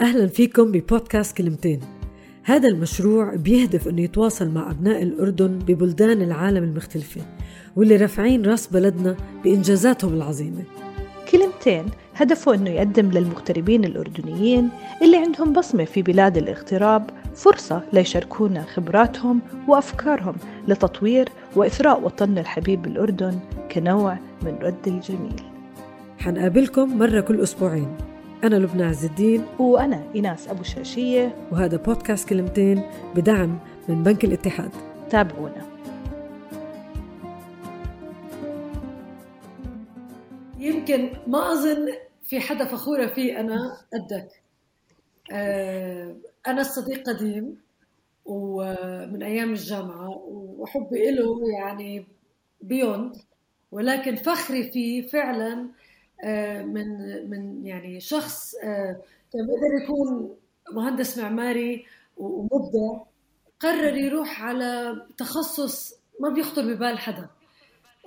أهلا فيكم ببودكاست كلمتين. هذا المشروع بيهدف أنه يتواصل مع أبناء الأردن ببلدان العالم المختلفة واللي رافعين رأس بلدنا بإنجازاتهم العظيمة. كلمتين هدفه أنه يقدم للمغتربين الأردنيين اللي عندهم بصمة في بلاد الاغتراب فرصة ليشاركونا خبراتهم وأفكارهم لتطوير وإثراء وطننا الحبيب الأردن كنوع من رد الجميل. حنقابلكم مرة كل أسبوعين. أنا لبنى عز الدين. وأنا إيناس أبو شاشية وهذا بودكاست كلمتين بدعم من بنك الاتحاد. تابعونا. يمكن ما أظن في حدا فخورة فيه أنا قدك آه، أنا الصديق قديم ومن أيام الجامعة وحبي له يعني بيوند ولكن فخري فيه فعلا من من يعني شخص آه، كان بيقدر يكون مهندس معماري ومبدع قرر يروح على تخصص ما بيخطر ببال حدا.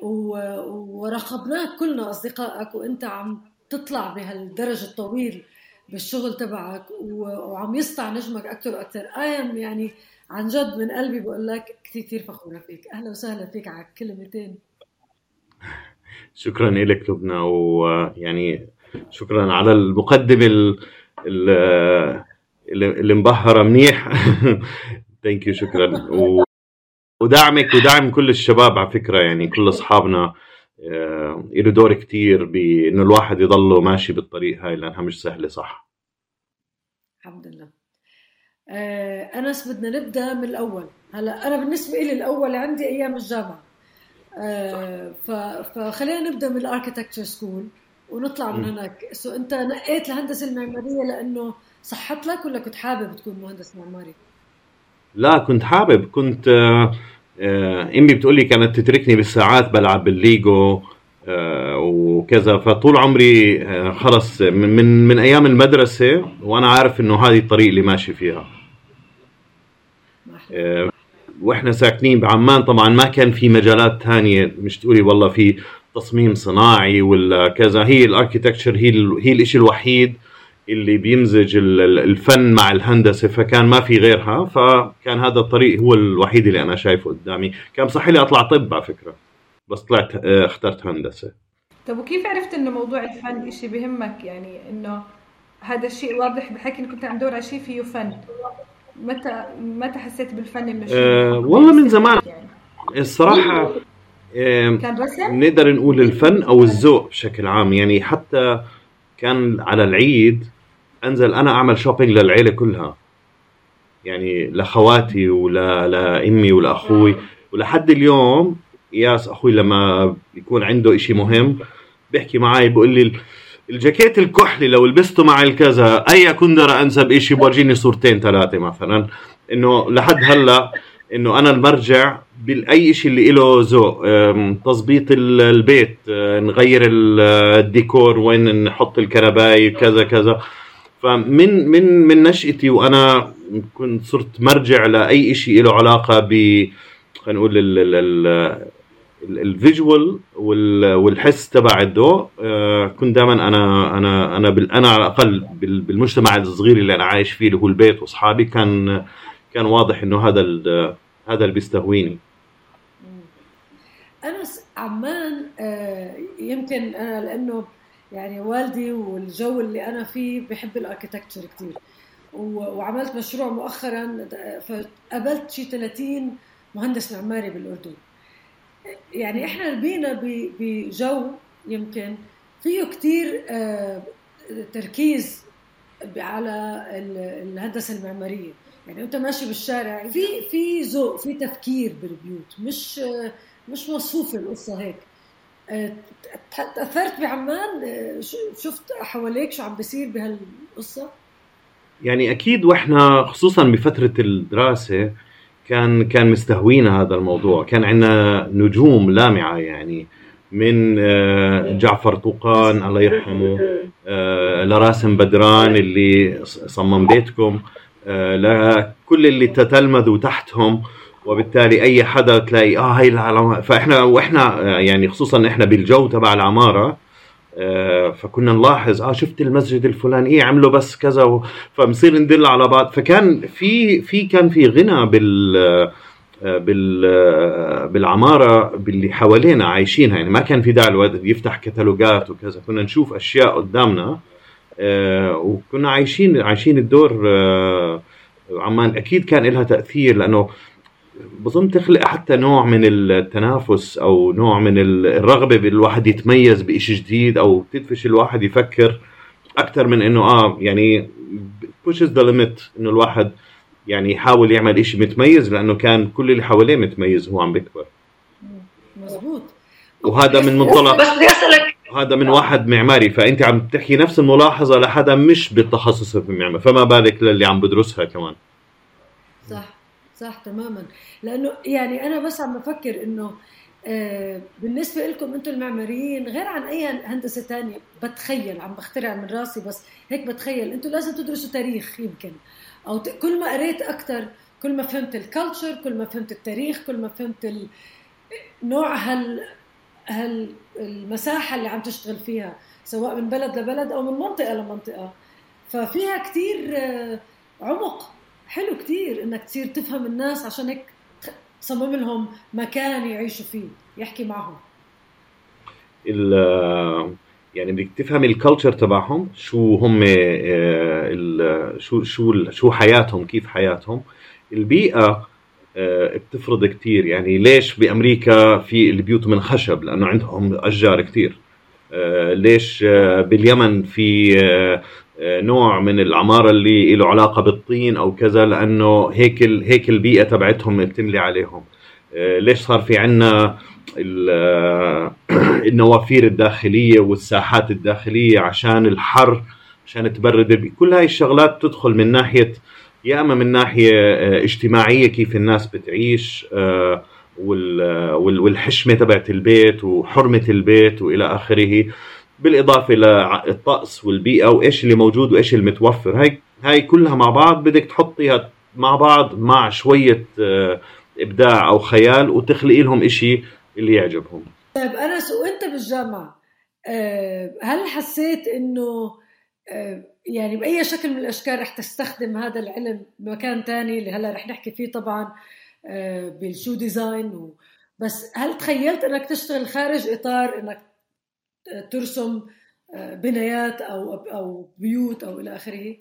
وراقبناك كلنا أصدقائك وأنت عم تطلع بهالدرج الطويل بالشغل تبعك وعم يسطع نجمك أكثر وأكثر أيام يعني عن جد من قلبي بقول لك كثير كثير فخورة فيك. أهلا وسهلا فيك على كلمتين. شكرا لك لبنى ويعني شكرا على المقدمه اللي مبهره منيح. ثانك يو شكرا. و... ودعمك ودعم كل الشباب على فكرة يعني كل أصحابنا. آه، له دور كتير بإنه الواحد يضله ماشي بالطريق هاي لأنها مش سهلة صح؟ الحمد لله. آه، أنس بدنا نبدأ من الأول. هلأ أنا بالنسبة لي الأول عندي أيام الجامعة. آه، فخلينا نبدأ من ال architecture school ونطلع من هناك. so أنت نقيت الهندسة المعمارية لأنه صحت لك ولا كنت حابب تكون مهندس معماري؟ لا كنت حابب. كنت آه، آه، أمي بتقول لي كانت تتركني بالساعات بلعب بالليجو وكذا. فطول عمري خلص من من أيام المدرسة وأنا عارف إنه هذه الطريق اللي ماشي فيها. وإحنا ساكنين بعمان طبعا ما كان في مجالات ثانية. مش تقولي والله في تصميم صناعي ولا كذا. هي الأركيتكتشر هي هي الشيء الوحيد اللي بيمزج الفن مع الهندسة. فكان ما في غيرها فكان هذا الطريق هو الوحيد اللي أنا شايفه قدامي. كان صح لي أطلع طب على فكرة بس طلعت آه، اخترت هندسة. طب وكيف عرفت إنه موضوع الفن شيء بهمك؟ يعني إنه هذا الشيء واضح بحكي انك كنت عم تدور على شيء فيه فن. متى متى حسيت بالفن إنه أه والله من زمان يعني. الصراحة أه كان رسم؟ نقدر نقول الفن أو الذوق بشكل عام يعني حتى كان على العيد أنزل أنا أعمل شوبينج للعيلة كلها يعني لأخواتي ولا لأمي ولاخوي ولحد اليوم ياس أخوي لما بيكون عنده إشي مهم بيحكي معي بيقول لي الجاكيت الكحلي لو لبسته مع الكذا أي كندرة أنسب إشي بورجيني صورتين ثلاثة مثلا. إنه لحد هلأ إنه أنا المرجع باي شيء اللي له ذوق تظبيط البيت أه، نغير الديكور وين نحط الكنباي كذا كذا. فمن من من نشأتي وأنا كنت صرت مرجع لأي شيء له علاقة ب خلينا نقول الفيجوال والحس تبع الضوء آه، كنت دائما أنا أنا أنا أنا على الأقل بالمجتمع الصغير اللي أنا عايش فيه اللي هو البيت وأصحابي كان كان واضح إنه هذا هذا اللي بيستهويني. أنا عمان آه، يمكن أنا لأنه يعني والدي والجو اللي أنا فيه بحب الأركيتكتشر كثير وعملت مشروع مؤخرا فقابلت شي 30 مهندس معماري بالأردن. يعني إحنا ربينا بجو يمكن فيه كثير آه، تركيز على الهندسة المعمارية. يعني أنت ماشي بالشارع في في ذوق في تفكير بالبيوت مش مش مصفوفه القصة هيك. آه، تأثرت بعمان؟ آه، شفت حواليك شو عم بيصير بهالقصة؟ يعني أكيد وإحنا خصوصا بفترة الدراسة كان كان مستهوينا هذا الموضوع. كان عندنا نجوم لامعة يعني من آه، جعفر طوقان الله يرحمه آه، لراسم بدران اللي صمم بيتكم آه، لكل اللي تتلمذوا تحتهم. وبالتالي أي حدا تلاقي آه هي العلامة فإحنا وإحنا يعني خصوصا إحنا بالجو تبع العمارة فكنا نلاحظ آه شفت المسجد الفلاني إيه عملوا بس كذا. فبنصير ندل على بعض. فكان في في كان في غنى بال آه، بال آه، بالعمارة باللي حوالينا عايشينها. يعني ما كان في داعي الواحد يفتح كتالوجات وكذا. كنا نشوف أشياء قدامنا وكنا عايشين عايشين الدور عمان. أكيد كان لها تأثير لأنه بظن تخلق حتى نوع من التنافس أو نوع من الرغبة بالواحد يتميز بشيء جديد أو تدفش الواحد يفكر أكثر من إنه آه يعني pushes the limit إنه الواحد يعني يحاول يعمل شيء متميز لأنه كان كل اللي حواليه متميز وهو عم بيكبر. مزبوط. وهذا من منطلق بس بدي اسالك هذا من واحد معماري فأنت عم تحكي نفس الملاحظة لحدا مش بالتخصص في المعمار فما بالك للي عم بدرسها كمان. صح. صح تماما. لأنه يعني أنا بس عم بفكر إنه آه بالنسبة لكم أنتم المعماريين غير عن أي هندسة ثانية بتخيل عم بخترع من راسي بس هيك بتخيل أنتم لازم تدرسوا تاريخ يمكن. ت... كل ما قريت أكثر كل ما فهمت الكالتشر كل ما فهمت التاريخ كل ما فهمت. نوع هال هال المساحة اللي عم تشتغل فيها سواء من بلد لبلد أو من منطقة لمنطقة. ففيها كثير آه، عمق. حلو كتير إنك تصير تفهم الناس عشان هيك تصمم لهم مكان يعيشوا فيه يحكي معهم. يعني بدك تفهم الكالتشر تبعهم شو هم آه، شو شو شو حياتهم كيف حياتهم. البيئة آه، بتفرض كتير. يعني ليش بأمريكا في البيوت من خشب لأنه عندهم أشجار كتير. آه، ليش باليمن في نوع من العمارة اللي له علاقة بالطين أو كذا لأنه هيك هيك البيئة تبعتهم بتملي عليهم. آه، ليش صار في عنا النوافير الداخلية والساحات الداخلية عشان الحر عشان تبرد كل هاي الشغلات تدخل من ناحية يا أما من ناحية آه، اجتماعية كيف الناس بتعيش آه، والحشمة تبعت البيت وحرمة البيت وإلى آخره. بالإضافة للطقس والبيئة وإيش اللي موجود وإيش اللي متوفر. هاي هاي كلها مع بعض بدك تحطيها مع بعض مع شوية آه، إبداع أو خيال وتخلقي لهم إشي اللي يعجبهم. طيب أنس وأنت بالجامعة آه، هل حسيت إنه آه، يعني بأي شكل من الأشكال رح تستخدم هذا العلم بمكان ثاني اللي هلأ رح نحكي فيه طبعا بال shoe design بس هل تخيلت إنك تشتغل خارج إطار إنك ترسم آه، بنايات أو أو بيوت أو إلى آخره؟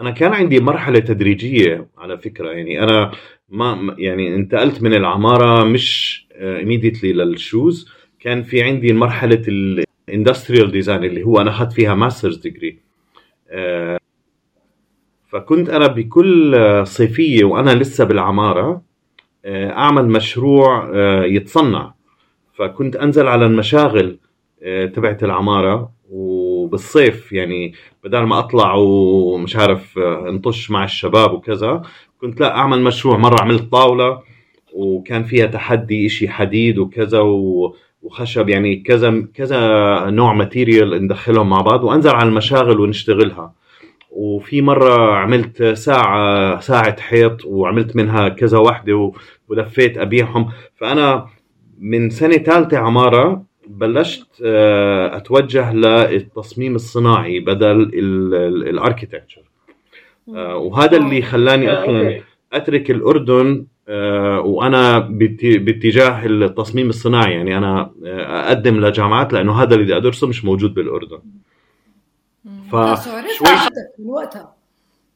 أنا كان عندي مرحلة تدريجية على فكرة يعني أنا ما يعني انتقلت من العمارة مش immediately آه، لل shoes. كان في عندي مرحلة ال industrial design اللي هو أنا أخذت فيها master's degree آه، فكنت أنا بكل صيفية وأنا لسه بالعمارة أعمل مشروع يتصنع. فكنت أنزل على المشاغل آه، تبعت العمارة وبالصيف يعني بدل ما أطلع ومش عارف آه، انطش مع الشباب وكذا كنت لا أعمل مشروع. مرة عملت طاولة وكان فيها تحدي إشي حديد وكذا وخشب يعني كذا كذا نوع ماتيريال ندخلهم مع بعض وأنزل على المشاغل ونشتغلها. وفي مرة عملت ساعة ساعة حيط وعملت منها كذا وحدة ولفيت أبيعهم. فأنا من سنة ثالثة عمارة بلشت آه، أتوجه للتصميم الصناعي بدل الأركيتكتشر. آه، وهذا اللي خلاني آه، أصلا أترك الأردن وأنا باتجاه التصميم الصناعي. يعني أنا أقدم لجامعات لأنه هذا اللي بدي أدرسه مش موجود بالأردن. ف شوي من وقتها.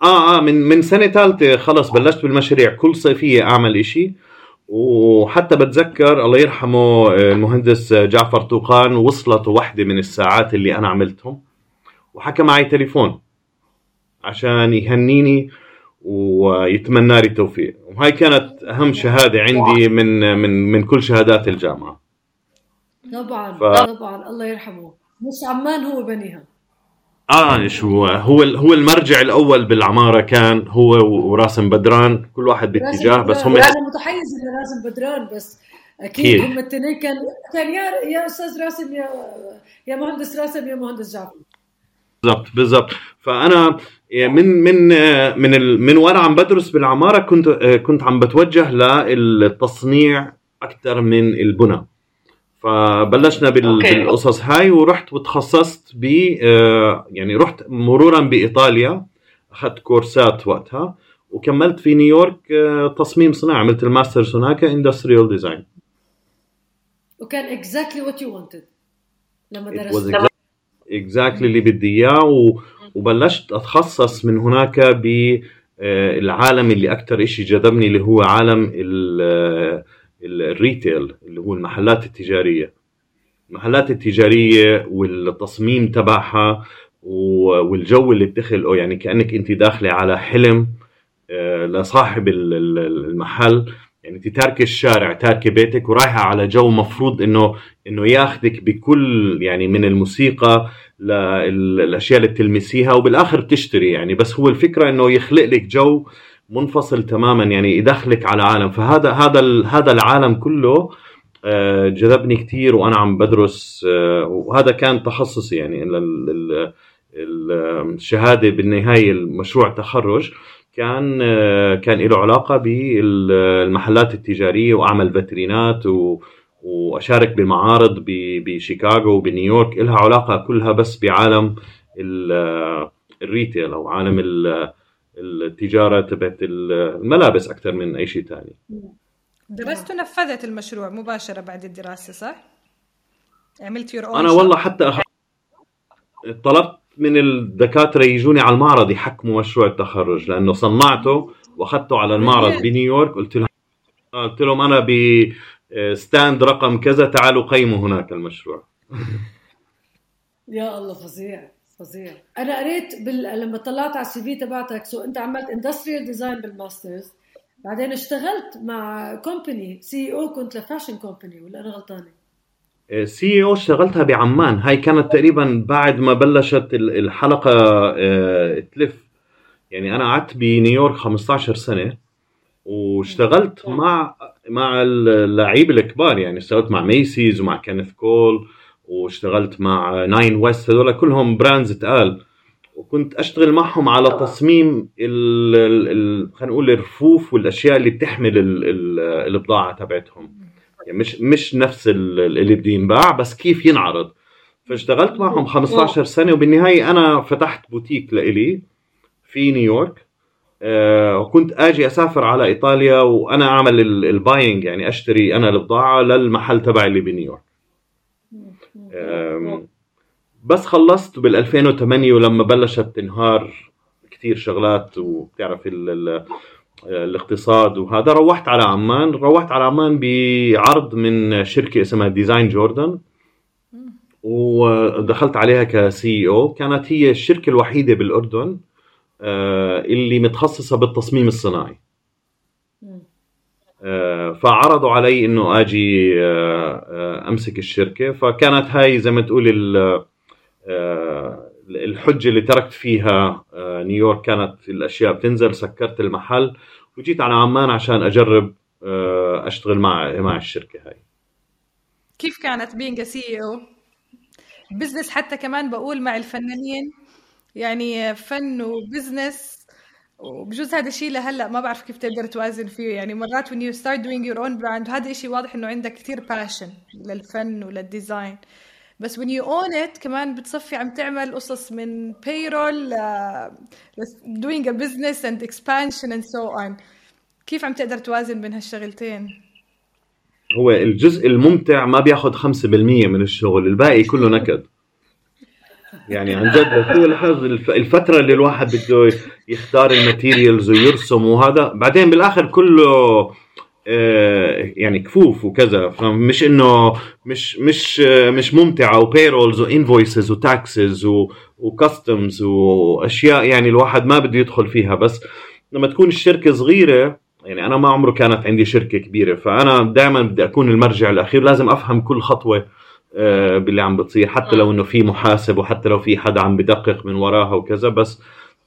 آه آه من من سنة ثالثة خلص بلشت بالمشاريع. كل صيفية أعمل إشي. وحتى بتذكر الله يرحمه المهندس جعفر طوقان وصلت واحدة من الساعات اللي أنا عملتهم وحكى معي تليفون عشان يهنيني ويتمنى لي التوفيق. وهاي كانت أهم شهادة عندي من من من كل شهادات الجامعة. طبعا ف... طبعا الله يرحمه. مش عمان هو بنيها. آه شو هو؟ هو المرجع الأول بالعمارة كان هو وراسم بدران. كل واحد باتجاه بس هم أنا متحيز لراسم بدران بس أكيد هم الاثنين كان كان يا يا أستاذ راسم يا يا مهندس راسم يا مهندس جعفر. بالضبط بالضبط. فأنا من من من من وأنا عم بدرس بالعمارة كنت كنت عم بتوجه للتصنيع أكثر من البنى. فبلشنا بالقصص هاي ورحت وتخصصت ب آه، يعني رحت مرورا بإيطاليا أخذت كورسات وقتها وكملت في نيويورك آه، تصميم صناعي عملت ال master's هناك industrial design. وكان exactly what you wanted لما درست. exactly اللي بدي إياه وبلشت أتخصص من هناك بالعالم اللي أكثر شيء جذبني اللي هو عالم ال retail اللي هو المحلات التجارية. المحلات التجارية والتصميم تبعها والجو اللي بتخلقه يعني كأنك أنت داخلة على حلم آه، لصاحب المحل. يعني أنت تاركه الشارع تاركه بيتك ورايحة على جو مفروض انه إنه ياخذك بكل يعني من الموسيقى للاشياء اللي بتلمسيها وبالآخر بتشتري يعني. بس هو الفكرة إنه يخلق لك جو منفصل تماما يعني يدخلك على عالم. فهذا هذا هذا العالم كله آه، جذبني كثير وأنا عم بدرس آه، وهذا كان تخصصي يعني الشهادة بالنهاية المشروع التخرج كان آه، كان له علاقة بالمحلات التجارية وأعمل vitrine ات و وأشارك بمعارض بشيكاغو وبنيويورك. لها علاقة كلها بس بعالم ال retail أو عالم التجارة تبعت الملابس أكثر من أي شيء ثاني. درست ونفذت المشروع مباشرة بعد الدراسة صح؟ عملت your أنا والله حتى أخ... طلبت من الدكاترة يجوني على المعرض يحكموا مشروع التخرج لأنه صنعته وأخذته على المعرض بنيويورك قلت لهم قلت لهم أنا بستاند رقم كذا تعالوا قيموا هناك المشروع. يا الله فظيع. فظيع. أنا قريت بال... لما طلعت على ال CV تبعتك so أنت عملت industrial design بال masters بعدين اشتغلت مع company CEO كنت ل fashion company ولا أنا غلطانة؟ CEO اشتغلتها بعمان. هاي كانت تقريبا بعد ما بلشت الحلقة آه، تلف. يعني أنا قعدت بنيويورك 15 سنة واشتغلت مع مع اللعيبه الكبار. يعني اشتغلت مع Macy's ومع Kenneth Cole واشتغلت مع Nine West هذول كلهم brands تقال. وكنت أشتغل معهم على تصميم خلينا نقول الرفوف والأشياء اللي بتحمل البضاعة تبعتهم. يعني مش مش نفس اللي بده ينباع بس كيف ينعرض. فاشتغلت معهم 15 سنة وبالنهاية أنا فتحت بوتيك لإلي في نيويورك. آه وكنت آجي أسافر على إيطاليا وأنا أعمل ال buying يعني أشتري أنا البضاعة للمحل تبعي اللي بنيويورك. بس خلصت بال 2008 ولما بلشت تنهار كثير شغلات وبتعرف الاقتصاد وهذا روحت على عمان. روحت على عمان بعرض من شركة اسمها Design Jordan ودخلت عليها ك CEO. كانت هي الشركة الوحيدة بالأردن آه، اللي متخصصة بالتصميم الصناعي. فعرضوا علي إنه آجي آه، أمسك الشركة. فكانت هاي زي ما تقول الحجة اللي تركت فيها نيويورك كانت الأشياء بتنزل. سكرت المحل وجيت على عمان عشان أجرب أشتغل مع مع الشركة هاي. كيف كانت being CEO business حتى كمان بقول مع الفنانين. يعني فن و business وبجوز هذا الشيء لهلأ ما بعرف كيف تقدر توازن فيه. يعني مرات when you start doing your own brand هذا الشيء واضح إنه عندك كثير passion للفن ولل design بس when you own it كمان بتصفي عم تعمل قصص من payroll uh, doing a business and expansion and so on. كيف عم تقدر توازن بين هالشغلتين؟ هو الجزء الممتع ما بياخذ 5% من الشغل الباقي كله نكد. يعني عن جد الفترة اللي الواحد بده يختار ال materials ويرسم وهذا. بعدين بالآخر كله آه، يعني كفوف وكذا. فمش إنه مش مش مش ممتعة. و payrolls و invoices و taxes و customs وأشياء يعني الواحد ما بده يدخل فيها. بس لما تكون الشركة صغيرة يعني أنا ما عمره كانت عندي شركة كبيرة. فأنا دائما بدي أكون المرجع الأخير. لازم أفهم كل خطوة آه، باللي عم بتصير. حتى لو إنه في محاسب وحتى لو في حدا عم بدقق من وراها وكذا. بس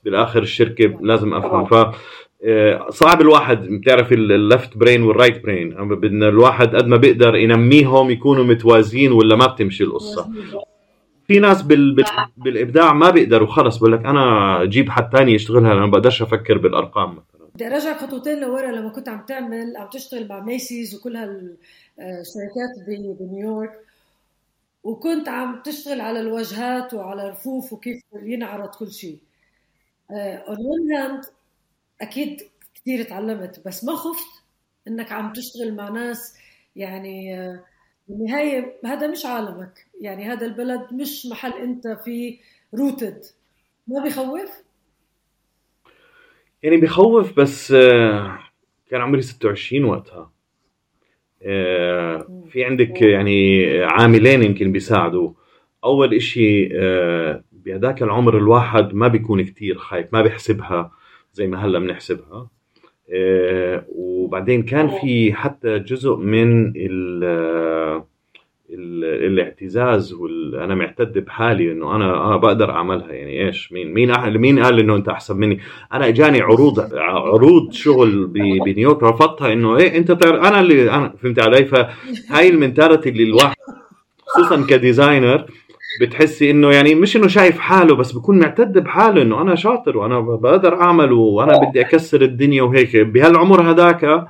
بالاخر الشركة لازم أفهم. ف آه، صعب الواحد بتعرف ال left brain وال right brain بدنا الواحد قد ما بيقدر ينميهم يكونوا متوازيين ولا ما بتمشي القصة. في ناس بال... بال... بالإبداع ما بيقدروا خلص بقول لك أنا أجيب حد ثاني يشتغلها أنا ما بقدرش أفكر بالأرقام مثلا. بدي ارجع خطوتين لورا لما كنت عم تعمل عم تشتغل مع Macy's وكل هالشركات بنيويورك. وكنت عم تشتغل على الواجهات وعلى الرفوف وكيف ينعرض كل شيء. on one hand أكيد كثير تعلمت بس ما خفت إنك عم تشتغل مع ناس يعني آه، بالنهاية هذا مش عالمك. يعني هذا البلد مش محل أنت فيه روتد ما بخوف؟ يعني بخوف بس آه، كان عمري 26 وقتها. آه، في عندك يعني عاملين يمكن بيساعدوا أول إشي بهذاك العمر الواحد ما بيكون كتير خايف ما بيحسبها زي ما هلأ بنحسبها. آه، وبعدين كان في حتى جزء من ال ال الاعتزاز وأنا معتد بحالي إنه أنا آه بقدر أعملها. يعني إيش؟ مين مين مين قال إنه أنت أحسن مني؟ أنا إجاني عروض عروض شغل بنيويورك رفضتها إنه إيه أنت بتعرف أنا اللي أنا فهمت علي؟ فهاي المنتاليتي اللي الواحد خصوصا كديزاينر بتحسي إنه يعني مش إنه شايف حاله بس بكون معتد بحاله إنه أنا شاطر وأنا بقدر اعمل وأنا بدي أكسر الدنيا وهيك. بهالعمر هذاك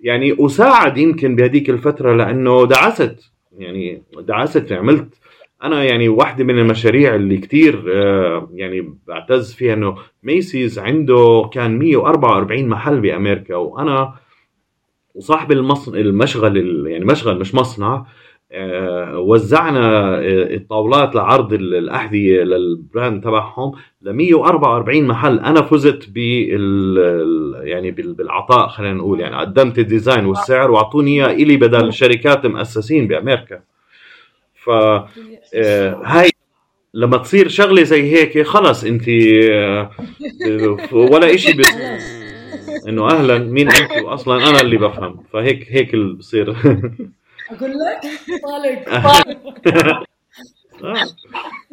يعني أساعد يمكن بهذيك الفترة لأنه دعست. يعني دعست عملت. أنا يعني واحدة من المشاريع اللي كتير آه، يعني بعتز فيها إنه Macy's عنده كان 144 محل بأمريكا وأنا وصاحب المصنع المشغل يعني مشغل مش مصنع. آه، وزعنا آه، الطاولات لعرض الأحذية لل brand تبعهم ل 144 محل. أنا فزت بال يعني بالعطاء خلينا نقول. يعني قدمت ال design والسعر وأعطوني إياه إلي بدل شركات مؤسسين بأمريكا. ف آه، هاي لما تصير شغلة زي هيك خلص أنت ولا شيء إنه أهلا مين أنت؟ أصلا أنا اللي بفهم. فهيك هيك بصير. أقول لك؟ طالق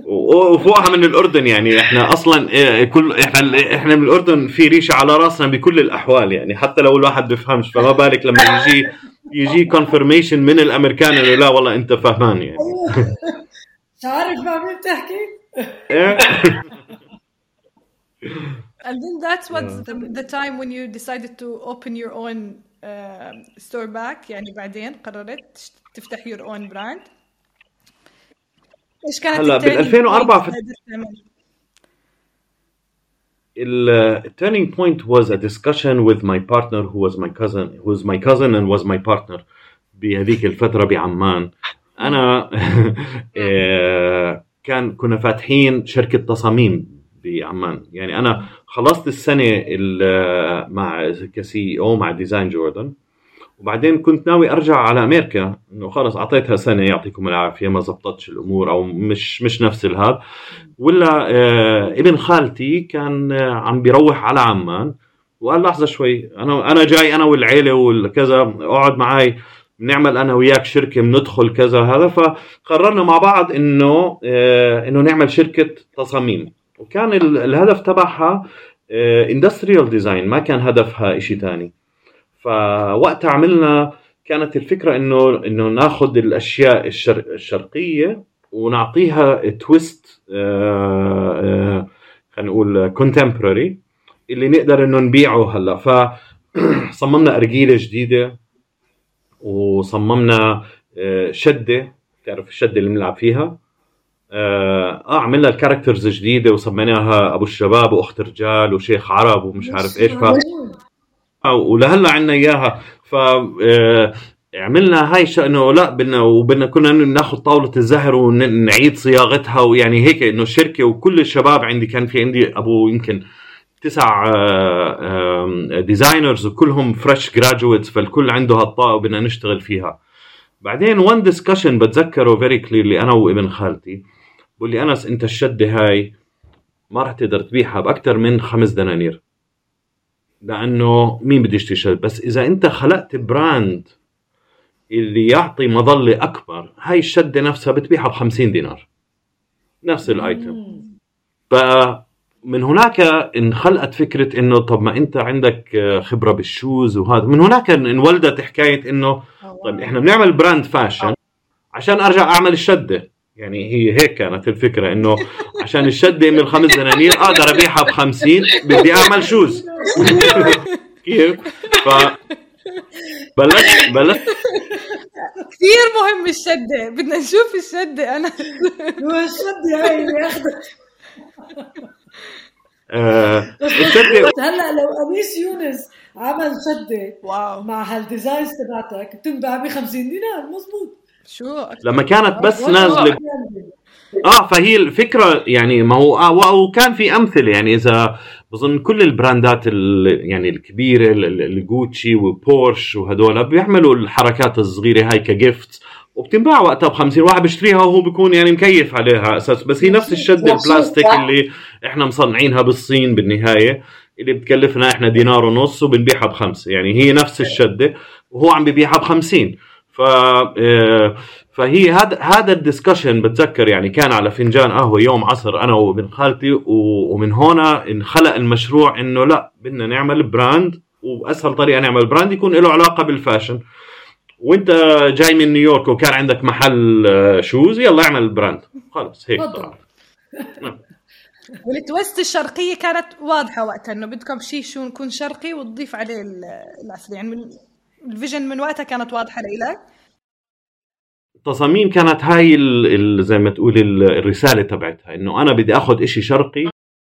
وفوقها من الأردن يعني. إحنا أصلا إيه، كل إحنا إحنا من الأردن في ريشة على راسنا بكل الأحوال يعني. حتى لو الواحد بيفهمش فما بالك لما يجي يجي confirmation من الأمريكان إنه لا والله أنت فهمان يعني. مش عارف مع مين بتحكي؟ And then that's what the, the time when you decided to open your own store back يعني بعدين قررت تفتح your own brand إيش كانت هلا بال 2004 في ال turning point was a discussion with my partner who was my cousin who was my cousin and was my partner بهذيك الفترة بعمان. أنا آه، كان كنا فاتحين شركة تصاميم بعمان يعني أنا خلصت السنة مع كسي أو مع ديزاين جوردن وبعدين كنت ناوي أرجع على أمريكا إنه خلص أعطيتها سنة يعطيكم العافية ما زبطتش الأمور أو مش مش نفس الهذا. ولا آه ابن خالتي كان آه عم بيروح على عمان وقال لحظة شوي أنا أنا جاي أنا والعيلة والكذا اقعد معي بنعمل أنا وياك شركة بندخل كذا هذا. فقررنا مع بعض إنه آه إنه نعمل شركة تصاميم. وكان الهدف تبعها industrial آه، design ما كان هدفها شيء ثاني فوقتها عملنا كانت الفكرة إنه إنه ناخذ الأشياء الشرقية ونعطيها twist آه، آه، خلينا نقول contemporary اللي نقدر إنه نبيعه هلأ. فصممنا أرجيلة جديدة وصممنا شدة تعرف الشدة اللي بنلعب فيها. آه, عملنا ال characters جديدة وسميناها أبو الشباب وأخت رجال وشيخ عرب ومش عارف إيش ف ولهلا عندنا إياها. ف آه عملنا هاي إنه لا بدنا وبدنا كنا ناخذ طاولة الزهر ونعيد صياغتها ويعني هيك إنه الشركة وكل الشباب عندي كان في عندي أبو يمكن تسع designers آه، وكلهم fresh graduates فالكل عنده هالطاقة وبدنا نشتغل فيها. بعدين one discussion بتذكره very clearly أنا وابن خالتي. بقول لي أنس أنت الشدة هاي ما راح تقدر تبيعها باكثر من خمس دنانير. لأنه مين بده يشتري شدة؟ بس إذا أنت خلقت brand اللي يعطي مظلة أكبر هاي الشدة نفسها بتبيعها ب 50 دينار. نفس ال item. فمن هناك انخلقت فكرة إنه طب ما أنت عندك خبرة بال shoes وهذا. من هناك انولدت حكاية إنه طيب إحنا بنعمل brand fashion عشان أرجع أعمل الشدة. يعني هي هيك كانت الفكرة إنه عشان الشدة من الخمس دنانير أقدر أبيعها ب 50 بدي أعمل shoes. كيف؟ ف بلشت بلشت. كثير مهم الشدة بدنا نشوف الشدة أنا. هو الشدة هاي اللي أخذت. آه، هلأ لو أنيس يونس عمل شدة واو. مع هال designs تبعتك بتنباع ب 50 دينار مزبوط. شو؟ لما كانت بس نازلة. آه فهي الفكرة يعني ما هو آه وكان في أمثلة يعني إذا بظن كل ال brandات يعني الكبيرة الجوتشي وبورش وهدول بيعملوا الحركات الصغيرة هاي ك gift وبتنباع وقتها ب 50 واحد بيشتريها وهو بيكون يعني مكيف عليها أساس. بس هي نفس الشده البلاستيك اللي إحنا مصنعينها بالصين بالنهاية اللي بتكلفنا إحنا دينار ونص وبنبيعها بخمسة. يعني هي نفس الشدة وهو عم ببيعها ب 50 ف آه، فهي هذا هذا ال discussion بتذكر يعني كان على فنجان قهوة يوم عصر أنا وابن خالتي ومن هنا انخلق المشروع إنه لا بدنا نعمل brand وأسهل طريقة نعمل brand يكون له علاقة بال fashion. وأنت جاي من نيويورك وكان عندك محل shoes يلا اعمل brand. خلص هيك. وال twist الشرقية كانت واضحة وقتها إنه بدكم شيء شو نكون شرقي وتضيف عليه العسل يعني ال vision من وقتها كانت واضحة لإلك؟ التصاميم كانت هاي ال زي ما تقول الرسالة تبعتها إنه أنا بدي آخذ إشي شرقي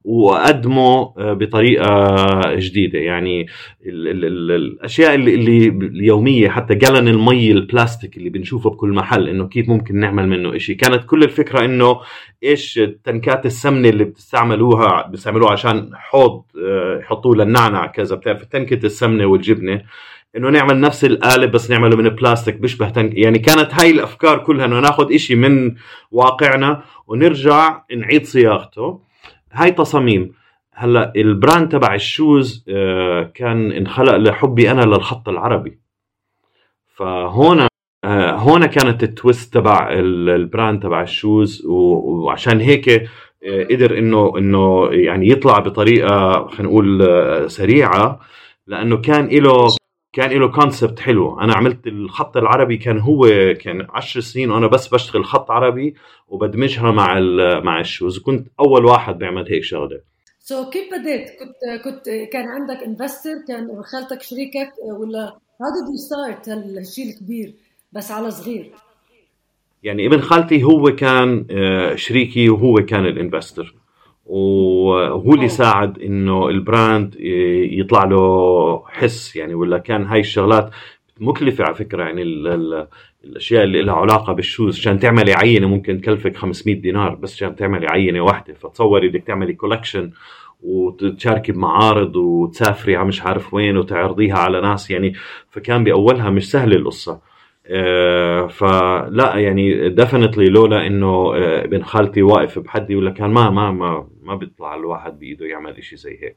وأقدمه آه، بطريقة جديدة. يعني ال ال ال الأشياء اللي, اليومية حتى جالن المي البلاستيك اللي بنشوفه بكل محل إنه كيف ممكن نعمل منه إشي. كانت كل الفكرة إنه إيش تنكات السمنة اللي بتستعملوها بيستعملوها عشان حوض آه، يحطوه للنعنع كذا بتعرف تنكة السمنة والجبنة. إنه نعمل نفس القالب بس نعمله من بلاستيك بيشبه تنك يعني كانت هاي الأفكار كلها إنه ناخذ إشي من واقعنا ونرجع نعيد صياغته. هاي تصاميم. هلأ ال brand تبع ال shoes آه، كان انخلق لحبي أنا للخط العربي. فهون آه، هون كانت ال twist تبع ال brand تبع ال shoes وعشان هيك آه، قدر إنه إنه يعني يطلع بطريقة خلينا نقول سريعة لأنه كان له كان له concept حلو. أنا عملت الخط العربي كان هو كان 10 سنين وأنا بس بشتغل خط عربي وبدمجها مع مع ال shoes كنت أول واحد بيعمل هيك شغلة. so, كيف بديت؟ كنت كنت كان عندك investor ابن خالتك شريكك ولا how did you start هالشيء الكبير بس على small؟ يعني ابن خالتي هو كان آه، شريكي وهو كان ال investor. وهو اللي ساعد إنه ال brand يطلع له حس يعني ولا كان هاي الشغلات مكلفة على فكرة. يعني ال ال الأشياء اللي لها علاقة بال shoes عشان تعملي عينة ممكن تكلفك 500 دينار بس عشان تعملي عينة واحدة. فتصوري بدك تعملي collection وتشاركي بمعارض وتسافري على مش عارف وين وتعرضيها على ناس يعني. فكان بأولها مش سهلة القصة. آه، فلا يعني definitely لولا إنه آه، ابن خالتي واقف بحدي ولا كان ما ما ما ما بيطلع الواحد بإيده يعمل إشي زي هيك.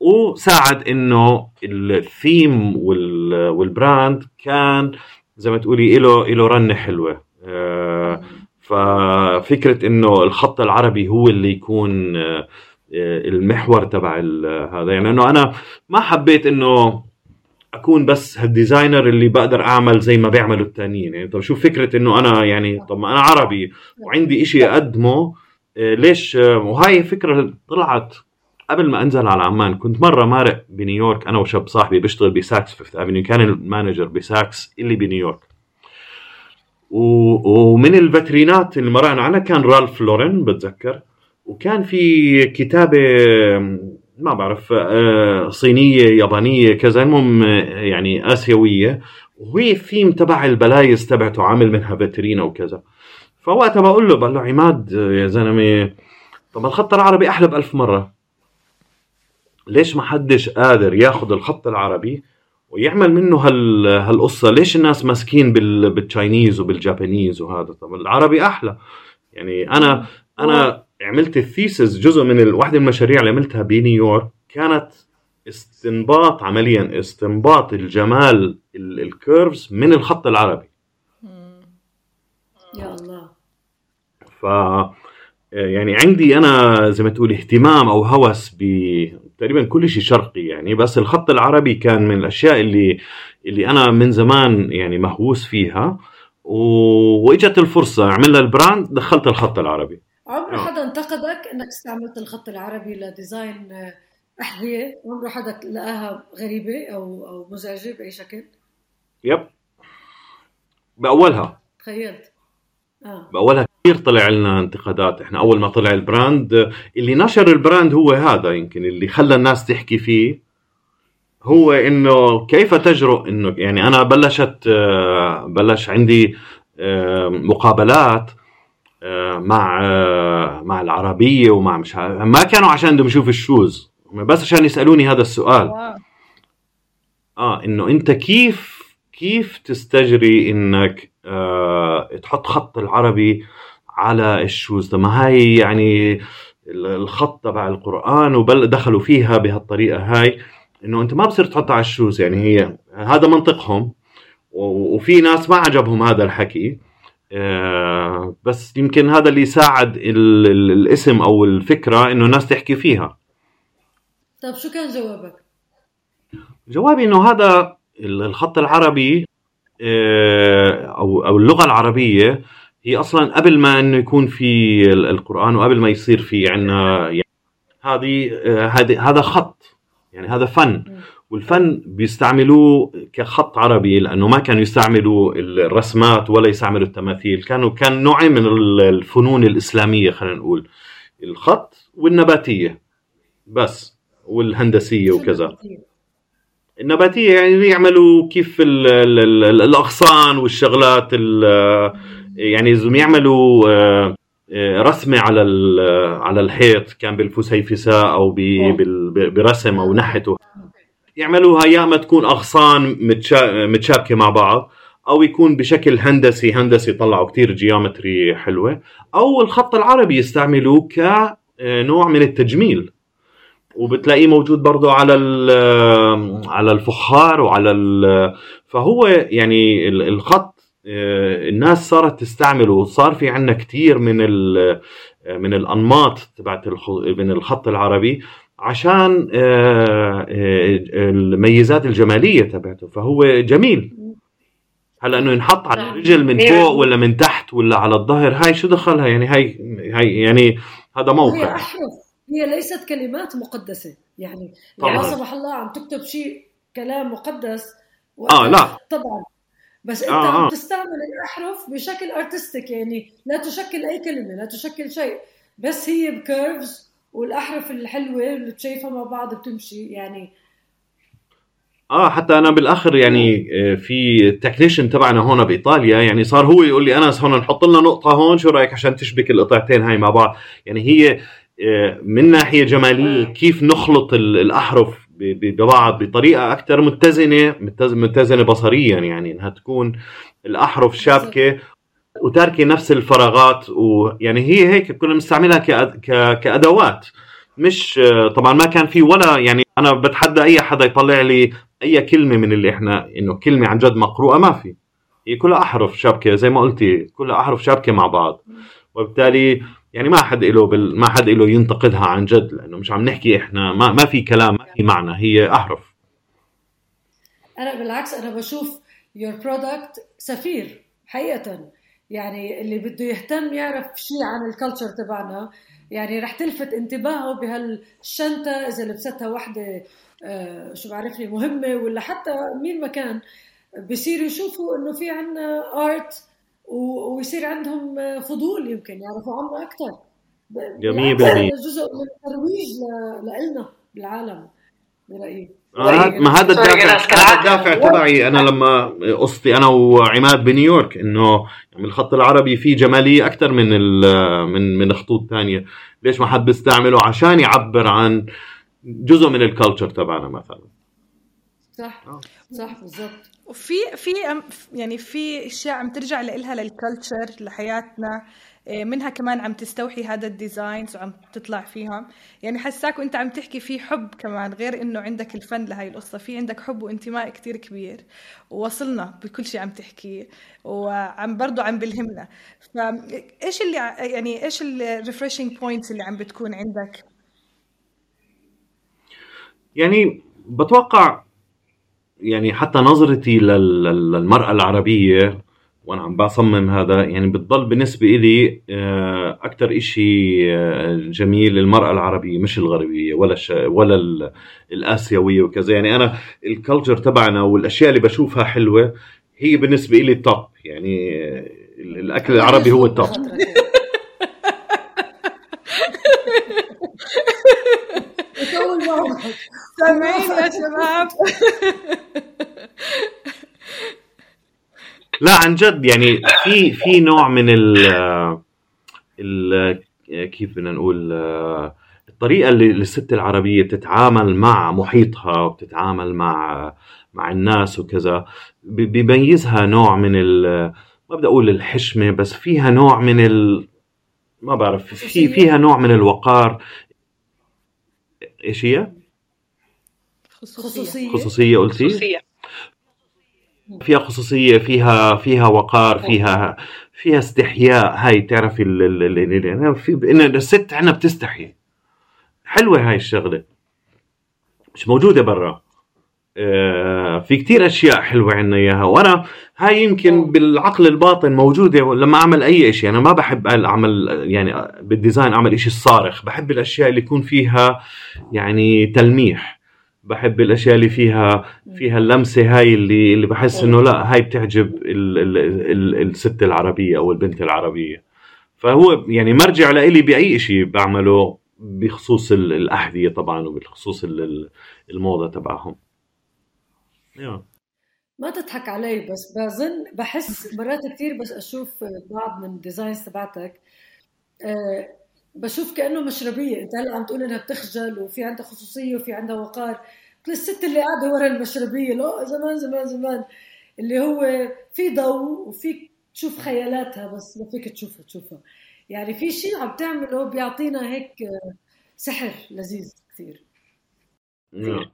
وساعد إنه ال theme وال brand كان زي ما تقولي له له رنة حلوة. آه، ففكرة إنه الخط العربي هو اللي يكون المحور تبع هذا. يعني إنه أنا ما حبيت إنه أكون بس هال designer اللي بقدر أعمل زي ما بيعملوا التانيين. يعني طب شو فكرة إنه أنا يعني طب ما أنا عربي وعندي إشي أقدمه آه، ليش؟ آه، وهاي فكرة طلعت قبل ما أنزل على عمان. كنت مرة مارق بنيويورك أنا وشاب صاحبي بيشتغل ب Saks Fifth Avenue كان ال manager ب Saks اللي بنيويورك. ومن الفاترينات اللي مرقنا عنها كان Ralph Lauren بتذكر؟ وكان في كتابة ما بعرف آه، صينية يابانية كذا. المهم آه، يعني آسيوية. وهي الثيم تبع البلايز تبعته عامل منها فاترينا وكذا فوقتها بقول له بقول له عماد آه، يا زلمة طب الخط العربي أحلى بألف مرة. ليش ما حدش قادر ياخذ الخط العربي ويعمل منه هال هالقصة؟ ليش الناس ماسكين بال... بال Chinese وبال Japanese وهذا؟ طب العربي أحلى. يعني أنا أنا عملت ال thesis جزء من واحدة من المشاريع اللي عملتها بنيويورك كانت استنباط عمليا استنباط الجمال ال curves من الخط العربي. يا الله. ف يعني عندي أنا زي ما تقول اهتمام أو هوس ب تقريبا كل شيء شرقي يعني بس الخط العربي كان من الأشياء اللي اللي أنا من زمان يعني مهووس فيها وإجت الفرصة عملنا ال brand دخلت الخط العربي. عمر حدا انتقدك إنك استعملت الخط العربي ل design أحذية؟ عمره حدا لقاها غريبة أو أو مزعجة بأي شكل؟ Yep. بأولها. تخيلت. آه. بأولها كثير طلع لنا انتقادات. إحنا أول ما طلع ال brand اللي نشر ال brand هو هذا يمكن اللي خلى الناس تحكي فيه هو إنه كيف تجرؤ إنه يعني أنا بلشت آه، بلش عندي آه، مقابلات آه، مع مع العربية ومع مش ما كانوا عشان بدهم يشوفوا ال shoes. بس عشان يسألوني هذا السؤال. آه إنه أنت كيف كيف تستجري إنك آه تحط خط العربي على ال shoes؟ ما هاي يعني الخط تبع القرآن وبل دخلوا فيها بهالطريقة هاي إنه أنت ما بصير تحطها على الشوز. يعني هي هذا منطقهم. وفي ناس ما عجبهم هذا الحكي. آه بس يمكن هذا اللي يساعد الاسم أو الفكرة إنه الناس تحكي فيها. طيب شو كان جوابك؟ جوابي إنه هذا الخط العربي آه، أو أو اللغة العربية هي أصلا قبل ما إنه يكون في القرآن وقبل ما يصير في عندنا يعني هذه آه، هذه هذا خط يعني هذا فن. والفن بيستعملوه كخط عربي لأنه ما كانوا يستعملوا الرسمات ولا يستعملوا التماثيل كانوا كان نوع من الفنون الإسلامية خلينا نقول الخط والنباتية بس والهندسية وكذا. النباتية يعني يعملوا كيف ال ال ال الأغصان والشغلات يعني لازم يعملوا آه، رسمة على على الحيط كان بالفسيفساء أو برسم أو نحت. يعملوها يا أما تكون أغصان متشابكه مع بعض أو يكون بشكل هندسي هندسي طلعوا كتير جيومتري حلوة أو الخط العربي يستعملوه كنوع من التجميل. وبتلاقيه موجود برضه على على الفخار وعلى فهو يعني الخط آه، الناس صارت تستعمله وصار في عندنا كثير من من الأنماط تبعت من الخط العربي. عشان آه، آه، الميزات الجمالية تبعته فهو جميل. هلا إنه ينحط على الرجل من فوق ولا من تحت ولا على الظهر هاي شو دخلها يعني هاي هاي يعني هذا موقع. هي ليست كلمات مقدسة. يعني لا سمح الله عم تكتب شيء كلام مقدس آه لا. طبعا. بس أنت آه عم آه. تستعمل الأحرف بشكل artistic يعني لا تشكل أي كلمة لا تشكل شيء. بس هي ب curves والأحرف الحلوة اللي شايفها مع بعض بتمشي يعني آه حتى أنا بالآخر يعني آه، في التكنيشن تبعنا هون بإيطاليا يعني صار هو يقول لي أنس هون نحط لنا نقطة هون شو رأيك عشان تشبك القطعتين هاي مع بعض؟ يعني هي من ناحية جمالية كيف نخلط الأحرف ببعض بطريقة أكثر متزنة متزنة بصريا يعني إنها تكون الأحرف شابكة وتاركه نفس الفراغات ويعني هي هيك كنا بنستعملها كأدوات. مش طبعا ما كان في ولا يعني أنا بتحدى أي حدا يطلع لي أي كلمة من اللي إحنا إنه كلمة عن جد مقروءة ما في. هي كلها أحرف شابكه زي ما قلتي كلها أحرف شابكه مع بعض. وبالتالي يعني ما حد له بال... ما حد له ينتقدها عن جد لأنه مش عم نحكي إحنا ما ما في كلام ما في معنى هي أحرف. أنا بالعكس أنا بشوف your product سفير حقيقة. يعني اللي بده يهتم يعرف شيء عن ال culture تبعنا. يعني رح تلفت انتباهه بهالشنطة إذا لبستها وحدة آه شو بعرفني مهمة ولا حتى مين ما كان. بصيروا يشوفوا إنه في عنا art ويصير عندهم فضول يمكن يعرفوا عنه أكثر جميل جزء من الترويج لنا بالعالم برأيي. آه ما هذا الدافع هذا الدافع تبعي. أنا لما قصتي أنا وعماد بنيويورك إنه يعني الخط العربي فيه جمالية أكثر من من من خطوط ثانية ليش ما حد بيستعمله؟ عشان يعبر عن جزء من ال culture تبعنا مثلا. صح. آه. صح بالضبط. وفي في يعني في أشياء عم ترجع لها لل culture لحياتنا إيه، منها كمان عم تستوحي هذا ال designs وعم تطلع فيهم. يعني حساك وإنت عم تحكي في حب كمان غير إنه عندك الفن لهي القصة. في عندك حب وانتماء كتير كبير. ووصلنا بكل شيء عم تحكيه وعم برضه عم بلهمنا. فايش اللي يعني إيش ال refreshing points اللي عم بتكون عندك؟ يعني بتوقع يعني حتى نظرتي للمرأة العربية وأنا عم بصمم هذا يعني بتضل بالنسبة لي آه، أكثر شيء آه، جميل المرأة العربية مش الغربية ولا الش... ولا الآسيوية وكذا. يعني أنا ال culture تبعنا والأشياء اللي بشوفها حلوة هي بالنسبة لي ال top يعني الأكل العربي هو ال top سامعين يا شباب. لا عن جد يعني في في نوع من ال ال كيف بدنا نقول الطريقة اللي الست العربية بتتعامل مع محيطها وبتتعامل مع مع الناس وكذا بيميزها نوع من ال ما بدي أقول الحشمة بس فيها نوع من ال ما بعرف في فيها نوع من الوقار. إيش هي؟ خصوصية. خصوصية قلتي؟ خصوصية. فيها خصوصية فيها فيها وقار فيها فيها استحياء. هاي بتعرفي في ان الست عنا بتستحي. حلوة هاي الشغلة. مش موجودة برا. آه، في كتير أشياء حلوة عنا إياها. وأنا هاي يمكن بالعقل الباطن موجودة. لما أعمل أي شيء أنا ما بحب أعمل يعني بال design أعمل شيء صارخ بحب الأشياء اللي يكون فيها يعني تلميح. بحب الأشياء اللي فيها فيها اللمسة هاي اللي اللي بحس إنه لا هاي بتعجب ال ال ال الست العربية أو البنت العربية. فهو يعني مرجع لإلي بأي شيء بعمله بخصوص الأحذية طبعا وبخصوص الموضة تبعهم. ما تضحك علي بس بظن بحس مرات كثير بس أشوف بعض من الديزاينز تبعتك أه بشوف كأنه مشربيه انت هلا عم تقول إنها بتخجل وفي عندها خصوصية وفي عندها وقار. الست اللي قاعدة ورا المشربيه لا زمان زمان زمان. اللي هو في ضوء وفيك تشوف خيالاتها بس ما فيك تشوفها تشوفها. يعني في شيء عم تعمله بيعطينا هيك سحر لذيذ كثير. نعم.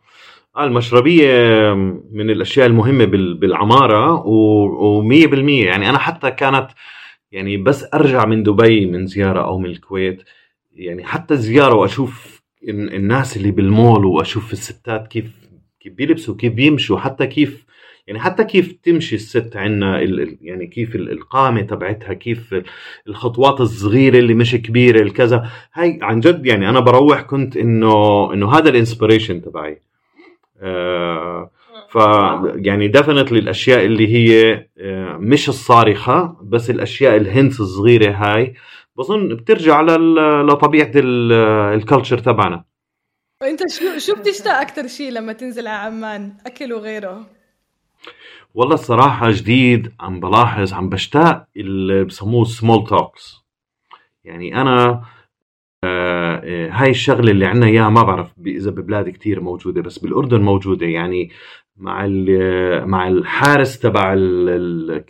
آه، المشربية من الأشياء المهمة بالعمارة و100% يعني أنا حتى كانت يعني بس أرجع من دبي من زيارة أو من الكويت يعني حتى زياره وأشوف الناس اللي بالمول وأشوف الستات كيف كيف بيلبسوا كيف بيمشوا حتى كيف يعني حتى كيف تمشي الست عندنا يعني كيف القامة تبعتها كيف الخطوات الصغيرة اللي مش كبيرة الكذا. هاي عن جد يعني أنا بروح كنت انه إنه هذا ال inspiration تبعي. آه ف يعني definitely الأشياء اللي هي آه، مش الصارخة بس الأشياء الهنس الصغيرة هاي بظن بترجع لطبيعة ال culture تبعنا. انت شو شو بتشتاق أكثر شيء لما تنزل على عمان؟ أكل وغيره. والله الصراحة جديد عم بلاحظ عم بشتاق اللي بسموه small talks يعني أنا آه، آه، هاي الشغلة اللي عندنا إياها ما بعرف إذا ببلاد كتير موجودة بس بالأردن موجودة. يعني مع مع الحارس تبع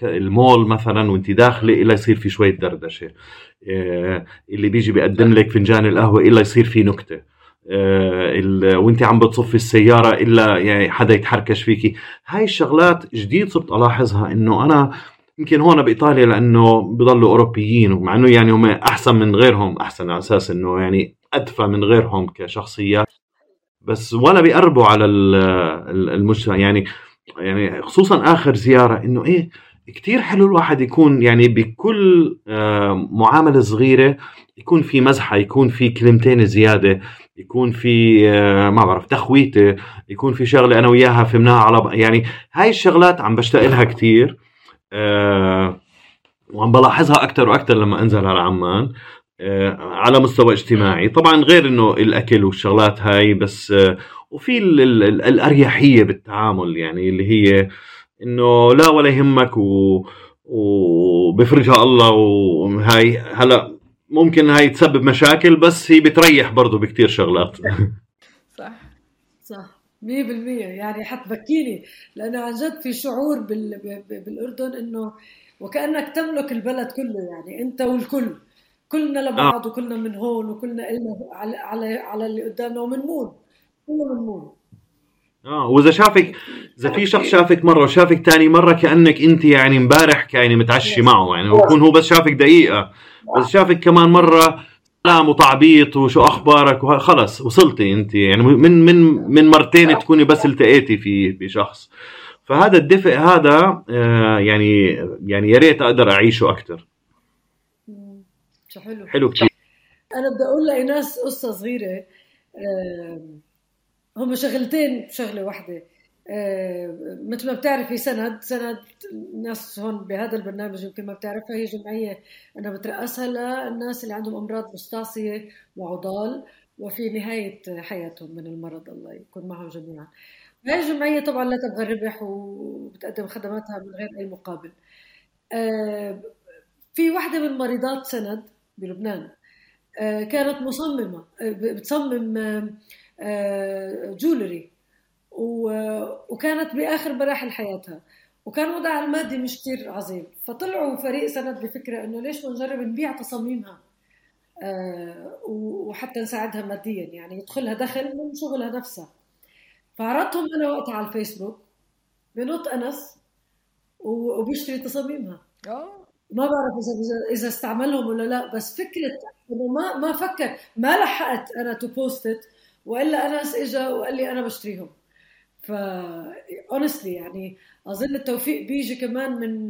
المول مثلا وانت داخلة إلا يصير في شوية دردشة. آه، اللي بيجي بيقدم لك فنجان القهوة إلا يصير في نكتة. آه، وانت عم بتصفي السيارة إلا يعني حدا يتحركش فيكي هاي الشغلات جديد صرت ألاحظها إنه أنا يمكن هون بإيطاليا لأنه بضلوا أوروبيين ومع إنه يعني هم أحسن من غيرهم أحسن على أساس إنه يعني أدفى من غيرهم كشخصيات. بس ولا بيقربوا على المجتمع يعني يعني خصوصا آخر زيارة إنه إيه كتير حلو الواحد يكون يعني بكل آه، معاملة صغيرة يكون في مزحة يكون في كلمتين زيادة يكون في آه، ما بعرف تخويتة يكون في شغلة أنا وياها فهمناها على يعني هاي الشغلات عم بشتاق لها كثير آه، وعم بلاحظها أكثر وأكثر لما أنزل على عمان. على مستوى اجتماعي. طبعا غير إنه الأكل والشغلات هاي بس آه، وفي الأريحية بالتعامل يعني اللي هي إنه لا ولا يهمك و وبفرجها الله وهاي هلا ممكن هاي تسبب مشاكل بس هي بتريح برضه بكتير شغلات. صح. صح. 100% يعني حتبكيني لأنه عن جد في شعور بال... بالأردن إنه وكأنك تملك البلد كله يعني أنت والكل. كلنا لبعض آه. وكلنا من هون وكلنا إلنا على على على اللي قدامنا ومنمون كلنا منمون آه وإذا شافك إذا في شخص شافك مرة وشافك ثاني مرة كأنك أنت يعني امبارح كاينة متعشي معه يعني ويكون هو بس شافك دقيقة بس شافك كمان مرة سلام وتعبيط وشو أخبارك وخلص وصلتي أنت يعني من من من مرتين تكوني بس التقيتي في بشخص فهذا الدفء هذا آه، يعني يعني يا ريت أقدر أعيشه أكثر حلو. حلو كثير أنا بدي أقول لإناس قصة صغيرة. هم شغلتين شغلة واحدة مثل ما بتعرفي سند سند ناس هون بهذا البرنامج يمكن ما بتعرفها هي جمعية أنا بترأسها للناس اللي عندهم أمراض مستعصية وعضال وفي نهاية حياتهم من المرض الله يكون معهم جميعا. هاي الجمعية طبعا لا تبغى الربح وبتقدم خدماتها من غير أي مقابل. في واحدة من مريضات سند بلبنان. آه، كانت مصممة آه، بتصمم جولري آه، وكانت بآخر مراحل حياتها. وكان وضعها المادي مش كتير عظيم. فطلعوا فريق سند بفكرة إنه ليش ما نجرب نبيع تصاميمها وحتى نساعدها ماديا يعني يدخلها دخل من شغلها نفسها. فعرضتهم أنا وقتها على الفيسبوك بنط أنس وبيشتري تصاميمها. ما بعرف اذا اذا استعملهم ولا لا بس فكرة إنه ما ما فكر ما لحقت أنا to post وإلا أنس اجى وقال لي أنا بشتريهم. ف honestly يعني أظن التوفيق بيجي كمان من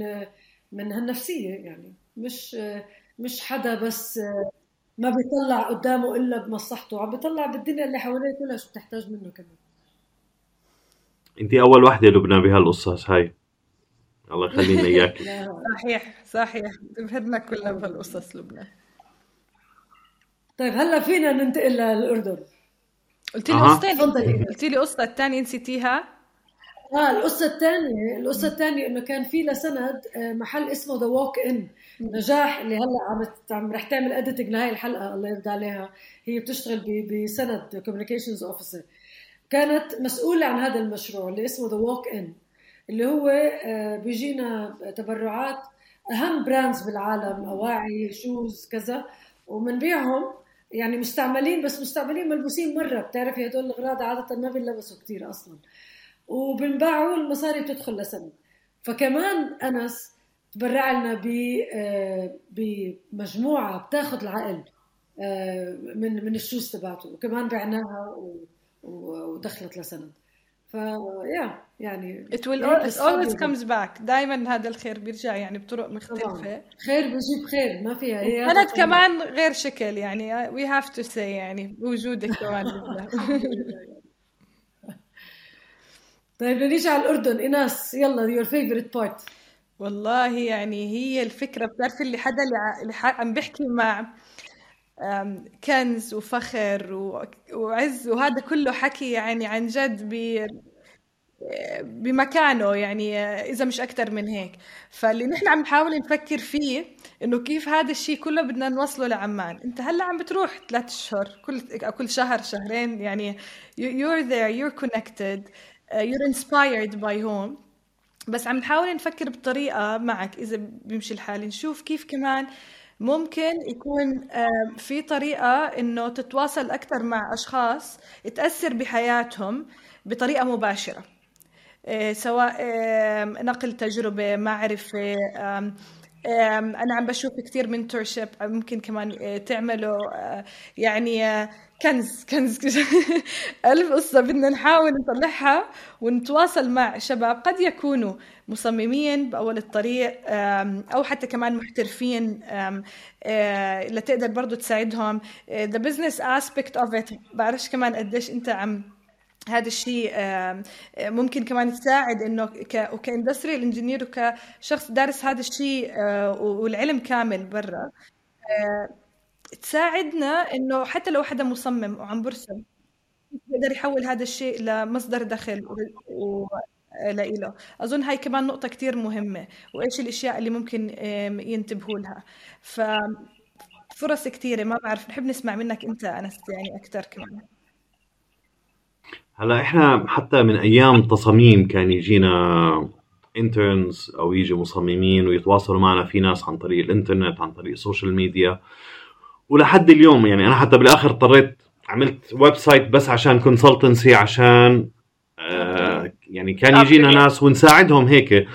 من هالنفسية يعني. مش مش حدا بس ما بيطلع قدامه إلا بمصلحته عم بيطلع بالدنيا اللي حواليه كلها شو بتحتاج منه كمان. انت أول وحدة لبنى بهالقصص هاي. الله يخلينا إياك. صحيح صحيح. بهدنا كلنا بهالقصص لبنان. طيب هلا فينا ننتقل للأردن. قلت لي قصتين. قلت لي قصة الثانية نسيتيها. آه القصة الثانية القصة الثانية إنه كان في لسند آه، محل اسمه the walk-in نجاح اللي هلأ عم عم رح تعمل editing لهي الحلقة الله يرضى عليها. هي بتشتغل بسند communications officer كانت مسؤولة عن هذا المشروع اللي اسمه The Walk In اللي هو آه، بيجينا تبرعات أهم brands بالعالم أواعي shoes كذا وبنبيعهم يعني مستعملين بس مستعملين ملبوسين مرة. بتعرفي هدول الأغراض عادة ما بينلبسوا كثير أصلا. وبنباعوا المصاري بتدخل لسنه فكمان أنس تبرع لنا آه، بمجموعة بتاخذ العقل آه، من من الشوز تبعته. وكمان بعناها ودخلت لسند فيا يعني it will it always comes back. دائما هذا الخير بيرجع يعني بطرق مختلفة. خير بيجيب خير ما فيها هي كمان غير شكل يعني we have to say يعني بوجودك كمان. طيب نيجي على الأردن. إيناس يلا your favorite part. والله يعني هي الفكرة. بتعرفي اللي حدا اللي عم بيحكي مع كنز وفخر وعز وهذا كله حكي يعني عن جد بمكانه يعني إذا مش أكثر من هيك. فاللي نحن عم نحاول نفكر فيه إنه كيف هذا الشيء كله بدنا نوصله لعمان. أنت هلأ عم بتروح ثلاث اشهر كل كل شهر شهرين يعني you're there you're connected you're inspired by home بس عم نحاول نفكر بطريقة معك إذا بيمشي الحال نشوف كيف كمان ممكن يكون في طريقة إنه تتواصل أكثر مع أشخاص تأثر بحياتهم بطريقة مباشرة. آه، سواء نقل تجربة معرفة أنا عم بشوف كثير منتورشيب ممكن كمان آه، تعملوا آه، يعني كنز كنز. ألف قصة بدنا نحاول نطلعها ونتواصل مع شباب قد يكونوا مصممين بأول الطريق أو حتى كمان محترفين لتقدر برضو تساعدهم. the business aspect of it بعرفش كمان قديش أنت عم هذا الشيء ممكن كمان تساعد إنه كإندستريال إنجينير وكشخص دارس هذا الشيء والعلم كامل برا تساعدنا إنه حتى لو حدا مصمم وعم برسم يقدر يحول هذا الشيء لمصدر دخل و... لإله أظن هاي كمان نقطة كتير مهمة وإيش الأشياء اللي ممكن ينتبهوا لها. ففرص كثيرة ما بعرف نحب نسمع منك أنت أنس يعني أكثر كمان. هلا إحنا حتى من أيام تصاميم كان يجينا interns أو يجي مصممين ويتواصلوا معنا في ناس عن طريق الإنترنت عن طريق ال social media ولحد اليوم يعني أنا حتى بالآخر اضطريت عملت website بس عشان consultancy عشان آه يعني كان يجينا ناس ونساعدهم هيك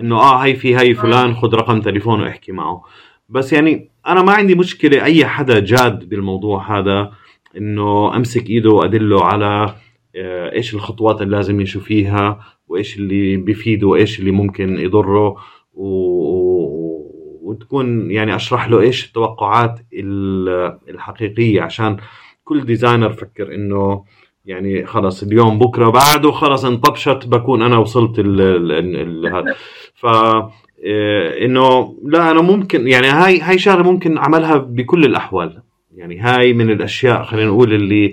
إنه آه هي في هي فلان خذ رقم تليفونه احكي معه. بس يعني أنا ما عندي مشكلة أي حدا جاد بالموضوع هذا إنه أمسك إيده وأدله على إيش الخطوات اللي لازم يمشوا فيها وإيش اللي بيفيده وإيش اللي ممكن يضره و... وتكون يعني أشرح له إيش التوقعات الحقيقية عشان كل designer فكر إنه يعني خلص اليوم بكرة بعده خلص انطبشت بكون أنا وصلت هذا. ف آه، إنه لا أنا ممكن يعني هاي هاي شغلة ممكن أعملها بكل الأحوال. يعني هاي من الأشياء خلينا نقول اللي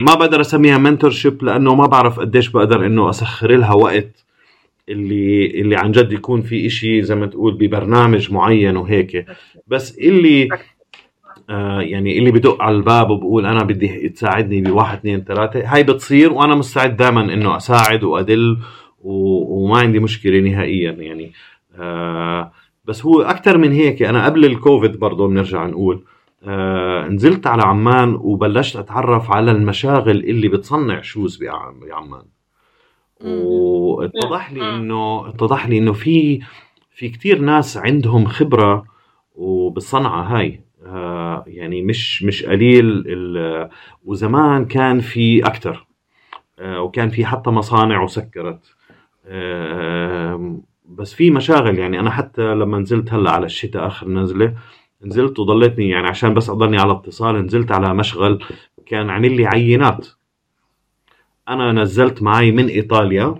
ما بقدر أسميها mentorship لأنه ما بعرف قديش بقدر إنه أسخر لها وقت اللي اللي عن جد يكون في إشي زي ما تقول ببرنامج معين وهيك. بس اللي آه يعني اللي بدق على الباب وبقول أنا بدي تساعدني بواحد اثنين ثلاثة هاي بتصير وأنا مستعد دائما إنه أساعد وأدل وما عندي مشكلة نهائيا يعني. آه بس هو أكثر من هيك. أنا قبل الكوفيد برضه بنرجع نقول نزلت على عمان وبلشت أتعرف على المشاغل اللي بتصنع شوز بعمان. واتضح لي انه اتضح لي إنه في في كثير ناس عندهم خبرة وبالصنعة هاي. آه يعني مش مش قليل وزمان كان في أكثر آه وكان في حتى مصانع وسكرت. آه بس في مشاغل. يعني أنا حتى لما نزلت هلأ على الشتاء آخر نزلة نزلت وضليتني يعني عشان بس أضلني على اتصال نزلت على مشغل كان عامل لي عينات. أنا نزلت معي من إيطاليا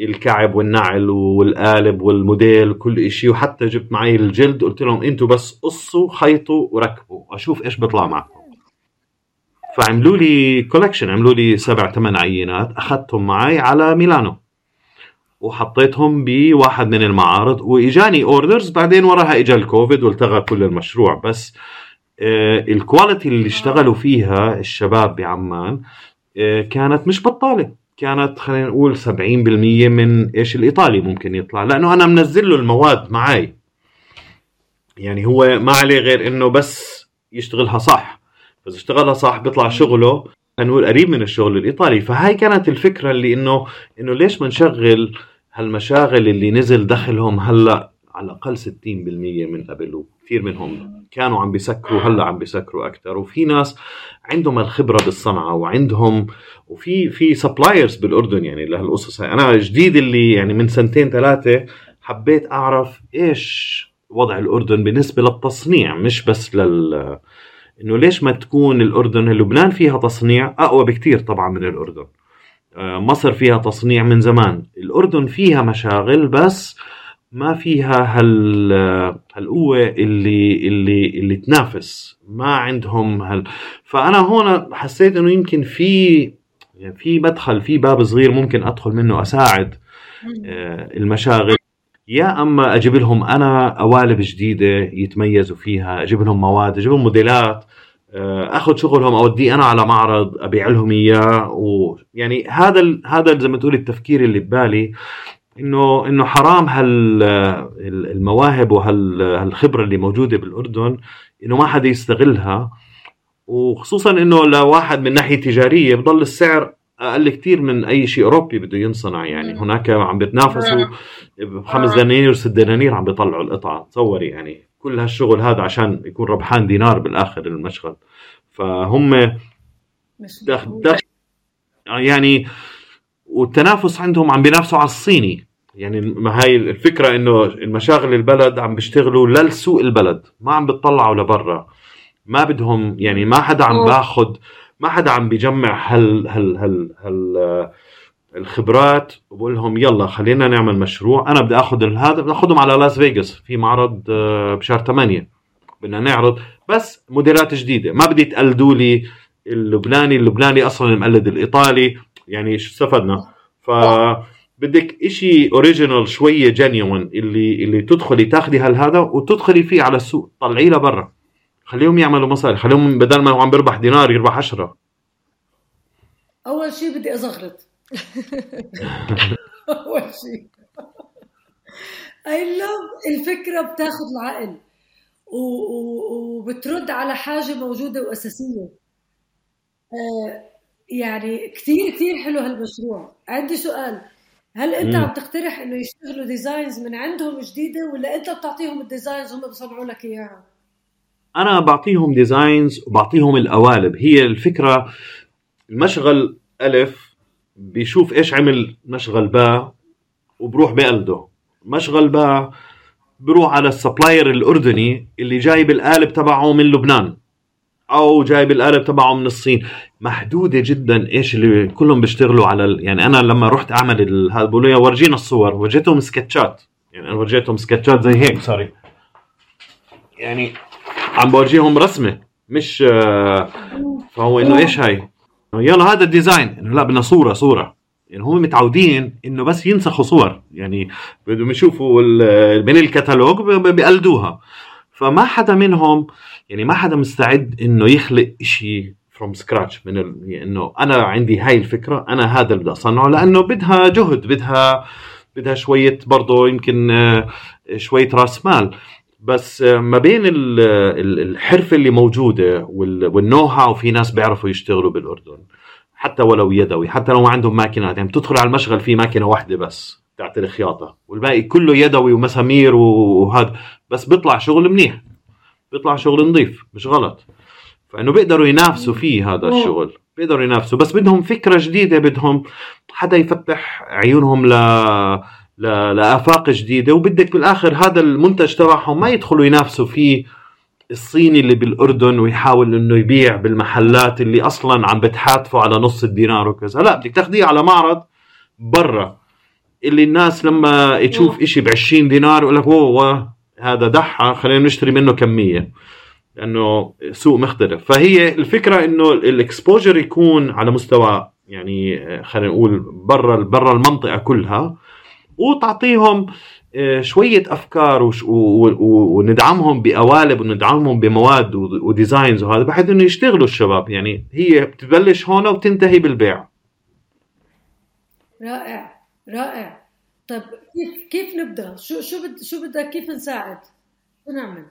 الكعب والنعل والقالب والموديل كل شيء وحتى جبت معي الجلد قلت لهم أنتم بس قصوا خيطوا وركبوا أشوف إيش بيطلع معكم. فعملوا لي collection عملوا لي سبع ثمان عينات أخذتهم معي على ميلانو. وحطيتهم بواحد من المعارض وإجاني orders بعدين وراها اجى الكوفيد والتغى كل المشروع. بس آه الكواليتي اللي اشتغلوا فيها الشباب بعمان آه كانت مش بطالة. كانت خلينا نقول 70% من إيش الإيطالي ممكن يطلع. لأنه أنا منزل له المواد معي يعني هو ما عليه غير إنه بس يشتغلها صح. بس اشتغلها صح بيطلع شغله. نقول قريب من الشغل الإيطالي. فهاي كانت الفكرة اللي إنه إنه ليش ما نشغل هالمشاغل اللي نزل دخلهم هلا على الأقل 60% من قبل وكثير منهم كانوا عم بيسكروا هلا عم بيسكروا أكثر وفي ناس عندهم الخبرة بالصنعة وعندهم وفي في سبلايرز بالأردن يعني لهالقصص أنا جديد اللي يعني من سنتين ثلاثة حبيت أعرف إيش وضع الأردن بالنسبة للتصنيع مش بس لل إنه ليش ما تكون الأردن لبنان فيها تصنيع أقوى بكثير طبعا من الأردن. مصر فيها تصنيع من زمان. الأردن فيها مشاغل بس ما فيها هال هالقوة اللي اللي اللي تنافس. ما عندهم هال فأنا هون حسيت إنه يمكن في يعني في مدخل في باب صغير ممكن أدخل منه أساعد آه، المشاغل. يا أما أجيب لهم أنا قوالب جديدة يتميزوا فيها أجيب لهم مواد أجيب لهم موديلات. آه، أخذ شغلهم أوديه أنا على معرض أبيع لهم إياه. ويعني هذا هذا زي ما تقول التفكير اللي ببالي إنه إنه حرام هال المواهب وهالخبره اللي موجودة بالأردن إنه ما حدا يستغلها. وخصوصا إنه لواحد من ناحية تجارية بضل السعر أقل كثير من أي شيء أوروبي بده ينصنع. يعني هناك عم بيتنافسوا بخمس دنانير وست دنانير عم بيطلعوا القطعة. تصوري يعني. كل هالشغل هذا عشان يكون ربحان دينار بالآخر المشغل فهم دخ دخ يعني والتنافس عندهم عم بينافسوا على الصيني. يعني ما هاي الفكرة إنه المشاغل البلد عم بيشتغلوا للسوق البلد ما عم بيطلعوا لبرا. ما بدهم يعني ما حدا عم باخذ ما حدا عم بيجمع هال هال هال, هال الخبرات وبقول لهم يلا خلينا نعمل مشروع. أنا بدي آخذ هذا بدي آخذهم على لاس فيغاس في معرض آه، بشهر 8 بدنا نعرض. بس موديلات جديدة. ما بدي تقلدوا لي اللبناني اللبناني أصلا مقلد الإيطالي. يعني شو استفدنا؟ ف بدك إشي original شوية genuine اللي اللي تدخلي تاخذي هالهذا وتدخلي فيه على السوق. طلعيه لبرا. خليهم يعملوا مصاري. خليهم بدل ما هو عم بيربح دينار يربح عشرة. أول شيء بدي أزغرط. اول شيء. I love الفكرة بتاخذ العقل. وبترد على حاجة موجودة وأساسية. آه، يعني كثير كثير حلو هالمشروع. عندي سؤال. هل أنت عم تقترح إنه يشتغلوا designs من عندهم جديدة ولا أنت بتعطيهم ال designs هم بيصنعوا لك إياها؟ أنا بعطيهم designs وبعطيهم القوالب. هي الفكرة المشغل ألف بيشوف إيش عمل مشغل با وبروح بقلده مشغل با بروح على ال supplier الأردني اللي جايب القالب تبعه من لبنان أو جايب القالب تبعه من الصين. محدودة جدا إيش اللي كلهم بيشتغلوا على ال... يعني أنا لما رحت أعمل هذا بقولوا لي ورجينا الصور. ورجيتهم سكتشات. يعني أنا ورجيتهم سكتشات زي هيك sorry يعني عم بورجيهم رسمة مش آه، فهو إنه إيش هاي؟ يلا هذا ال design. إنه لا بدنا صورة صورة. يعني هم متعودين إنه بس ينسخوا صور. يعني بدهم يشوفوا من الكتالوج بيقلدوها. فما حدا منهم يعني ما حدا مستعد إنه يخلق شيء from scratch من. يعني إنه أنا عندي هاي الفكرة أنا هذا اللي بدي أصنعه لأنه بدها جهد بدها بدها شوية برضه يمكن آه، شوية راس مال. بس ما بين الحرفه اللي موجودة وال know-how في ناس بيعرفوا يشتغلوا بالأردن حتى ولو يدوي حتى لو ما عندهم ماكينات يعني بتدخل على المشغل في ماكينة واحدة بس تاعت الخياطه والباقي كله يدوي ومسامير وهذا بس بيطلع شغل منيح بيطلع شغل نظيف مش غلط. فإنه بيقدروا ينافسوا فيه هذا الشغل بيقدروا ينافسوا بس بدهم فكرة جديدة بدهم حدا يفتح عيونهم ل لافاق جديدة. وبدك بالآخر هذا المنتج تبعهم ما يدخلوا ينافسوا فيه الصيني اللي بالأردن ويحاول إنه يبيع بالمحلات اللي أصلا عم بتحاتفوا على نص الدينار وكذا. لا بدك تاخذيه على معرض برا. اللي الناس لما تشوف إشي ب 20 دينار يقول لك اوه هذا دحة خلينا نشتري منه كمية. لأنه سوق مختلف. فهي الفكرة إنه ال exposure يكون على مستوى يعني خلينا نقول برا برا المنطقة كلها. وتعطيهم آه، شوية أفكار وندعمهم بقوالب وندعمهم بمواد و designs وهذا بحيث إنه يشتغلوا الشباب. يعني هي بتبلش هون وبتنتهي بالبيع. رائع رائع. طيب كيف كيف نبدأ؟ شو شو بد شو بدك؟ كيف نساعد؟ شو نعمل؟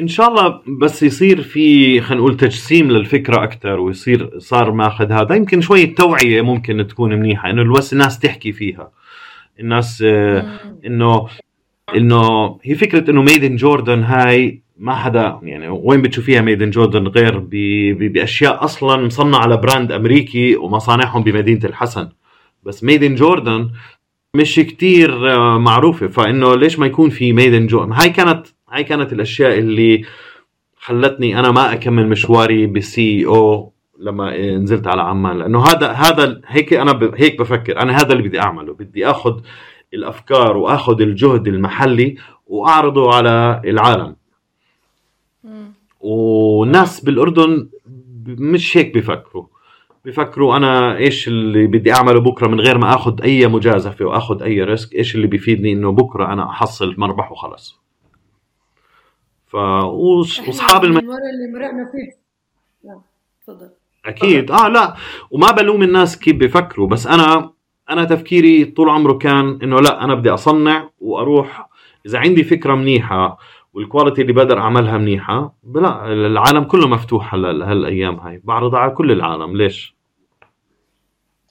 إن شاء الله بس يصير في خلينا نقول تجسيم للفكرة أكثر ويصير صار ماخذ هذا. يمكن شوية توعية ممكن تكون منيحة إنه بس الناس تحكي فيها. الناس آه، إنه إنه هي فكرة إنه made in Jordan هاي ما حدا يعني وين بتشوفيها made in Jordan غير بأشياء أصلا مصنعة على brand امريكي ومصانعهم بمدينة الحسن. بس ميد ان جوردن مش كتير آه، معروفة. فإنه ليش ما يكون في ميد ان جوردن هاي كانت هاي كانت الأشياء اللي خلتني أنا ما أكمل مشواري بسي أو لما نزلت على عمان لأنه هذا هذا هيك أنا. هيك بفكر أنا هذا اللي بدي أعمله بدي آخذ الأفكار وآخذ الجهد المحلي وأعرضه على العالم. والناس بالأردن مش هيك بفكروا. بفكروا أنا إيش اللي بدي أعمله بكرة من غير ما آخذ أي مجازفة وآخذ أي ريسك إيش اللي بيفيدني إنه بكرة أنا أحصل مربح وخلص ف واصحاب الم... المرة اللي مرقنا فيه تفضل. أكيد. آه لا. وما بلوم الناس كيف بفكروا بس أنا أنا تفكيري طول عمره كان إنه لا أنا بدي أصنع وأروح. إذا عندي فكرة منيحة والكواليتي اللي بقدر أعملها منيحة لا العالم كله مفتوح هلا هالأيام هاي. بعرضها على كل العالم. ليش؟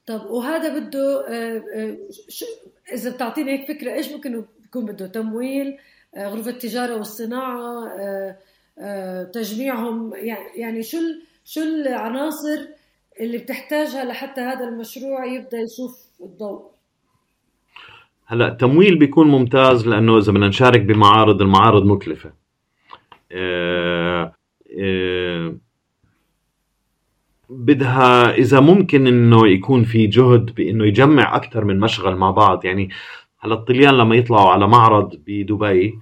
طب وهذا بده آه، آه، إذا بتعطيني هيك فكرة إيش ممكن يكون بده؟ تمويل آه، غرفة التجارة والصناعة تجميعهم يعني شو شو العناصر اللي بتحتاجها لحتى هذا المشروع يبدأ يشوف الضوء؟ هلا التمويل بيكون ممتاز لأنه إذا بدنا نشارك بمعارض المعارض مكلفة. آه، آه، بدها إذا ممكن إنه يكون في جهد بإنه يجمع أكثر من مشغل مع بعض. يعني هلا الطليان لما يطلعوا على معرض بدبي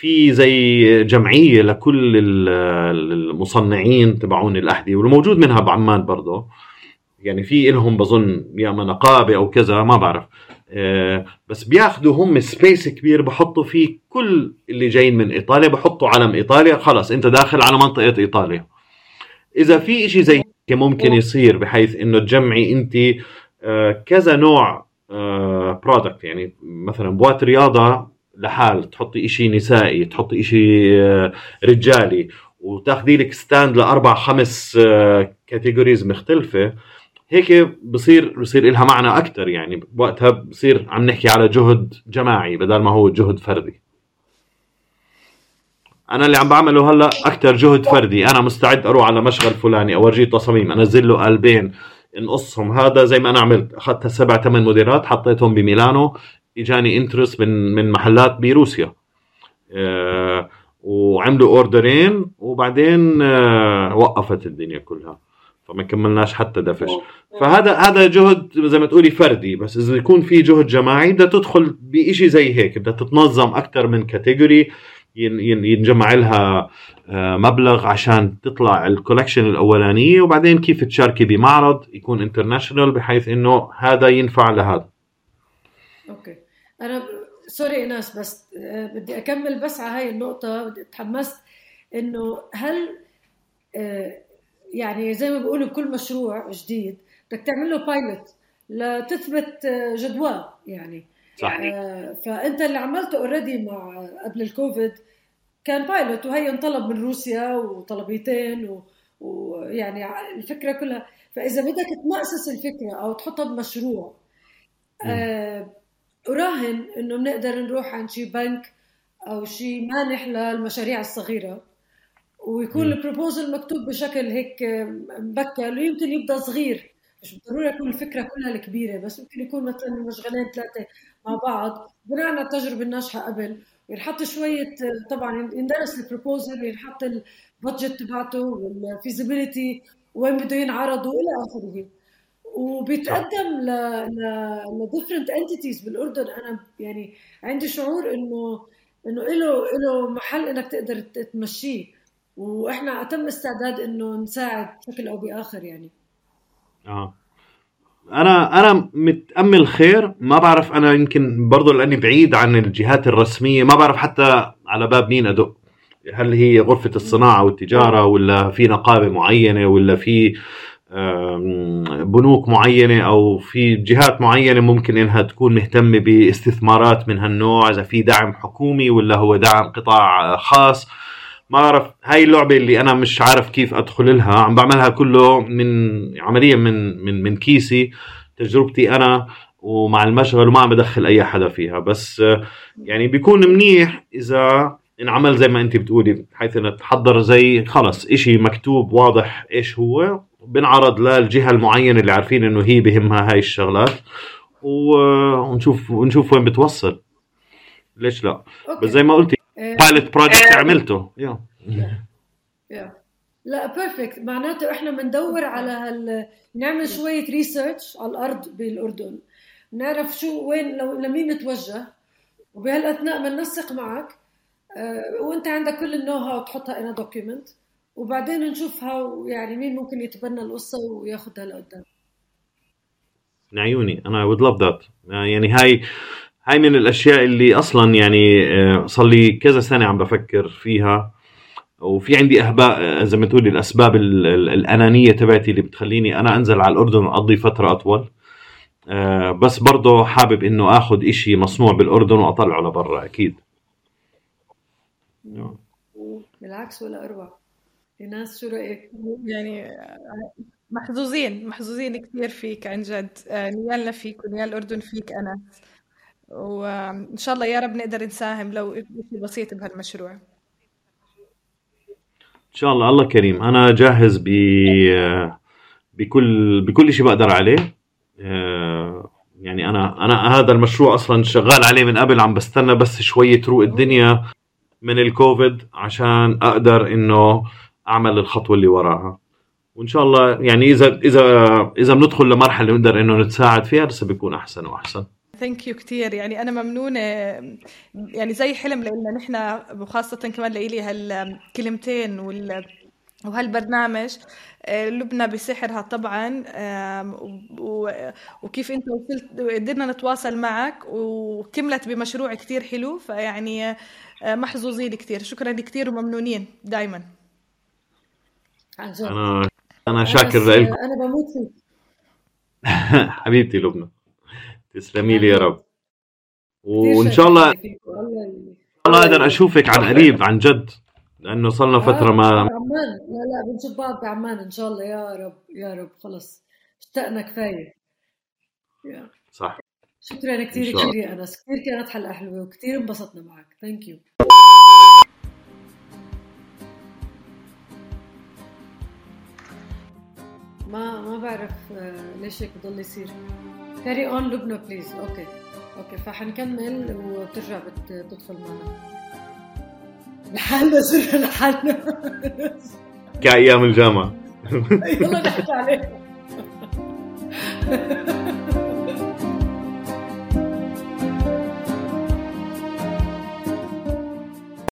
في زي جمعية لكل المصنعين تبعون الاحذيه والموجود منها بعمان برضه يعني في لهم بظن يا نقابة أو كذا ما بعرف. آه، بس بياخذوا هم space كبير بحطوا فيه كل اللي جايين من إيطاليا بحطوا علم إيطاليا خلص أنت داخل على منطقة إيطاليا. إذا في إشي زي ممكن يصير بحيث إنه تجمعي أنت آه، كذا نوع product آه، يعني مثلا بوات رياضة لحال تحطي إشي نسائي تحطي إشي رجالي وتاخذي لك stand لأربع خمس categories مختلفة هيك بصير بصير لها معنى أكثر يعني وقتها بصير عم نحكي على جهد جماعي بدل ما هو جهد فردي. أنا اللي عم بعمله هلأ أكثر جهد فردي أنا مستعد أروح على مشغل فلاني أورجيه تصاميم أنزل له قالبين نقصهم هذا زي ما أنا عملت اخذت سبع ثمان موديلات حطيتهم بميلانو اجاني interest من من محلات بروسيا. أه وعملوا order ين وبعدين أه وقفت الدنيا كلها. فما كملناش حتى دفش. فهذا هذا جهد زي ما تقولي فردي بس إذا يكون في جهد جماعي بدها تدخل بشيء زي هيك. بدها تتنظم أكثر من category ينجمع لها آه، مبلغ عشان تطلع ال collection الأولانية. وبعدين كيف تشاركي بمعرض يكون international بحيث إنه هذا ينفع لهذا. okay. أنا sorry أنس بس آه، بدي أكمل بس على هاي النقطة تحمست إنه هل آه، يعني زي ما بيقولوا بكل مشروع جديد بدك تعمل له pilot لتثبت جدواه يعني. صحيح. فأنت اللي عملته already مع قبل الكوفيد كان pilot وهي انطلب من روسيا وطلبيتين ويعني الفكرة كلها. فإذا بدك تمأسس الفكرة أو تحطها بمشروع آه اراهن إنه بنقدر نروح عند شي بنك أو شي مانح للمشاريع الصغيرة. ويكون ال proposal مكتوب بشكل هيك مبكر ويمكن يبدأ صغير. مش بالضرورة يكون الفكرة كلها الكبيرة بس ممكن يكون مثلا مشغلين ثلاثة مع بعض. بناء على التجربة الناجحة قبل. ينحط شوية طبعا يندرس ال proposal ينحط ال budget تبعته وال feasibility وين بده ينعرض وإلى آخره. وبيتقدم ل ل ل different entities بالأردن. أنا يعني عندي شعور إنه إنه له له محل إنك تقدر تمشيه. وإحنا أتم استعداد إنه نساعد بشكل أو بآخر يعني. آه. أنا أنا متأمل خير ما بعرف أنا يمكن برضه لأني بعيد عن الجهات الرسمية ما بعرف حتى على باب مين أدق. هل هي غرفة الصناعة والتجارة ولا في نقابة معينة ولا في بنوك معينة أو في جهات معينة ممكن إنها تكون مهتمة باستثمارات من هالنوع إذا في دعم حكومي ولا هو دعم قطاع خاص. ما بعرف هاي اللعبة اللي أنا مش عارف كيف أدخل لها. عم بعملها كله من عمليا من من من كيسي تجربتي أنا ومع المشغل وما عم بدخل أي حدا فيها. بس يعني بيكون منيح إذا انعمل زي ما أنت بتقولي بحيث إنه تحضر زي خلص إشي مكتوب واضح إيش هو. بنعرض للجهه المعينة اللي عارفين إنه هي بهمها هاي الشغلات. ونشوف ونشوف وين بتوصل. ليش لا؟ Okay. بس زي ما قلتي pilot project عملته. Yeah. لا perfect معناته إحنا بندور على هال نعمل شوية research على الأرض بالأردن. نعرف شو وين لو لمين نتوجه. وبهالأثناء بننسق معك. وأنت عندك كل ال know-how تحطها in document وبعدين نشوفها يعني مين ممكن يتبنى القصة وياخذها لقدام. من عيوني. أنا would love that يعني هاي هاي من الأشياء اللي أصلا يعني آه، صار لي كذا سنة عم بفكر فيها. وفي عندي أهداف آه، زي ما تقولي الأسباب الأنانية تبعتي اللي بتخليني أنا أنزل على الأردن وأقضي فترة أطول. آه، بس برضه حابب إنه آخذ إشي مصنوع بالأردن وأطلعه لبرا أكيد. بالعكس ولا أروع. ناس شو رايك يعني محظوظين محظوظين كثير فيك عن جد. نيالنا فيك ونيال الأردن فيك أنا. وإن شاء الله يا رب نقدر نساهم لو شيء بسيط بهالمشروع. إن شاء الله. الله كريم. أنا جاهز ب بكل بكل شيء بقدر عليه. آه، يعني أنا أنا هذا المشروع أصلا شغال عليه من قبل عم بستنى بس شوية تروق الدنيا من الكوفيد عشان أقدر إنه اعمل الخطوة اللي وراها. وإن شاء الله يعني إذا إذا إذا بندخل لمرحلة نقدر إنه نتساعد فيها لسه بيكون أحسن وأحسن. ثانك يو كثير يعني أنا ممنونة يعني زي حلم لنا نحن وخاصة كمان لإلي هالكلمتين وال وهالبرنامج. لبنى بسحرها طبعا. وكيف أنت وصلت قدرنا نتواصل معك وكملت بمشروع كثير حلو. فيعني محظوظين كثير شكرا كثير وممنونين دائما أنا أنا شاكر لك. أنا بموت فيك. حبيبتي لبنى. تسلمي لي يا رب. وإن شاء الله الله أقدر أشوفك عن قريب عن جد. لأنه صرنا فترة ما عمان. لا لا بنشوف بعض بعمان إن شاء الله. يا رب يا رب. خلص. اشتقنا كفاية. صح. شكرا كثير كثير يا أنس. كثير كانت حلقة حلوة وكثير انبسطنا معك. Thank you ما ما بعرف ليش هيك بضل يصير. Carry on لبنى please okay أوكي فحنكمل وبترجع بتدخل معنا. لحالنا صرنا لحالنا. كأيام الجامعة. يلا نحكي عليه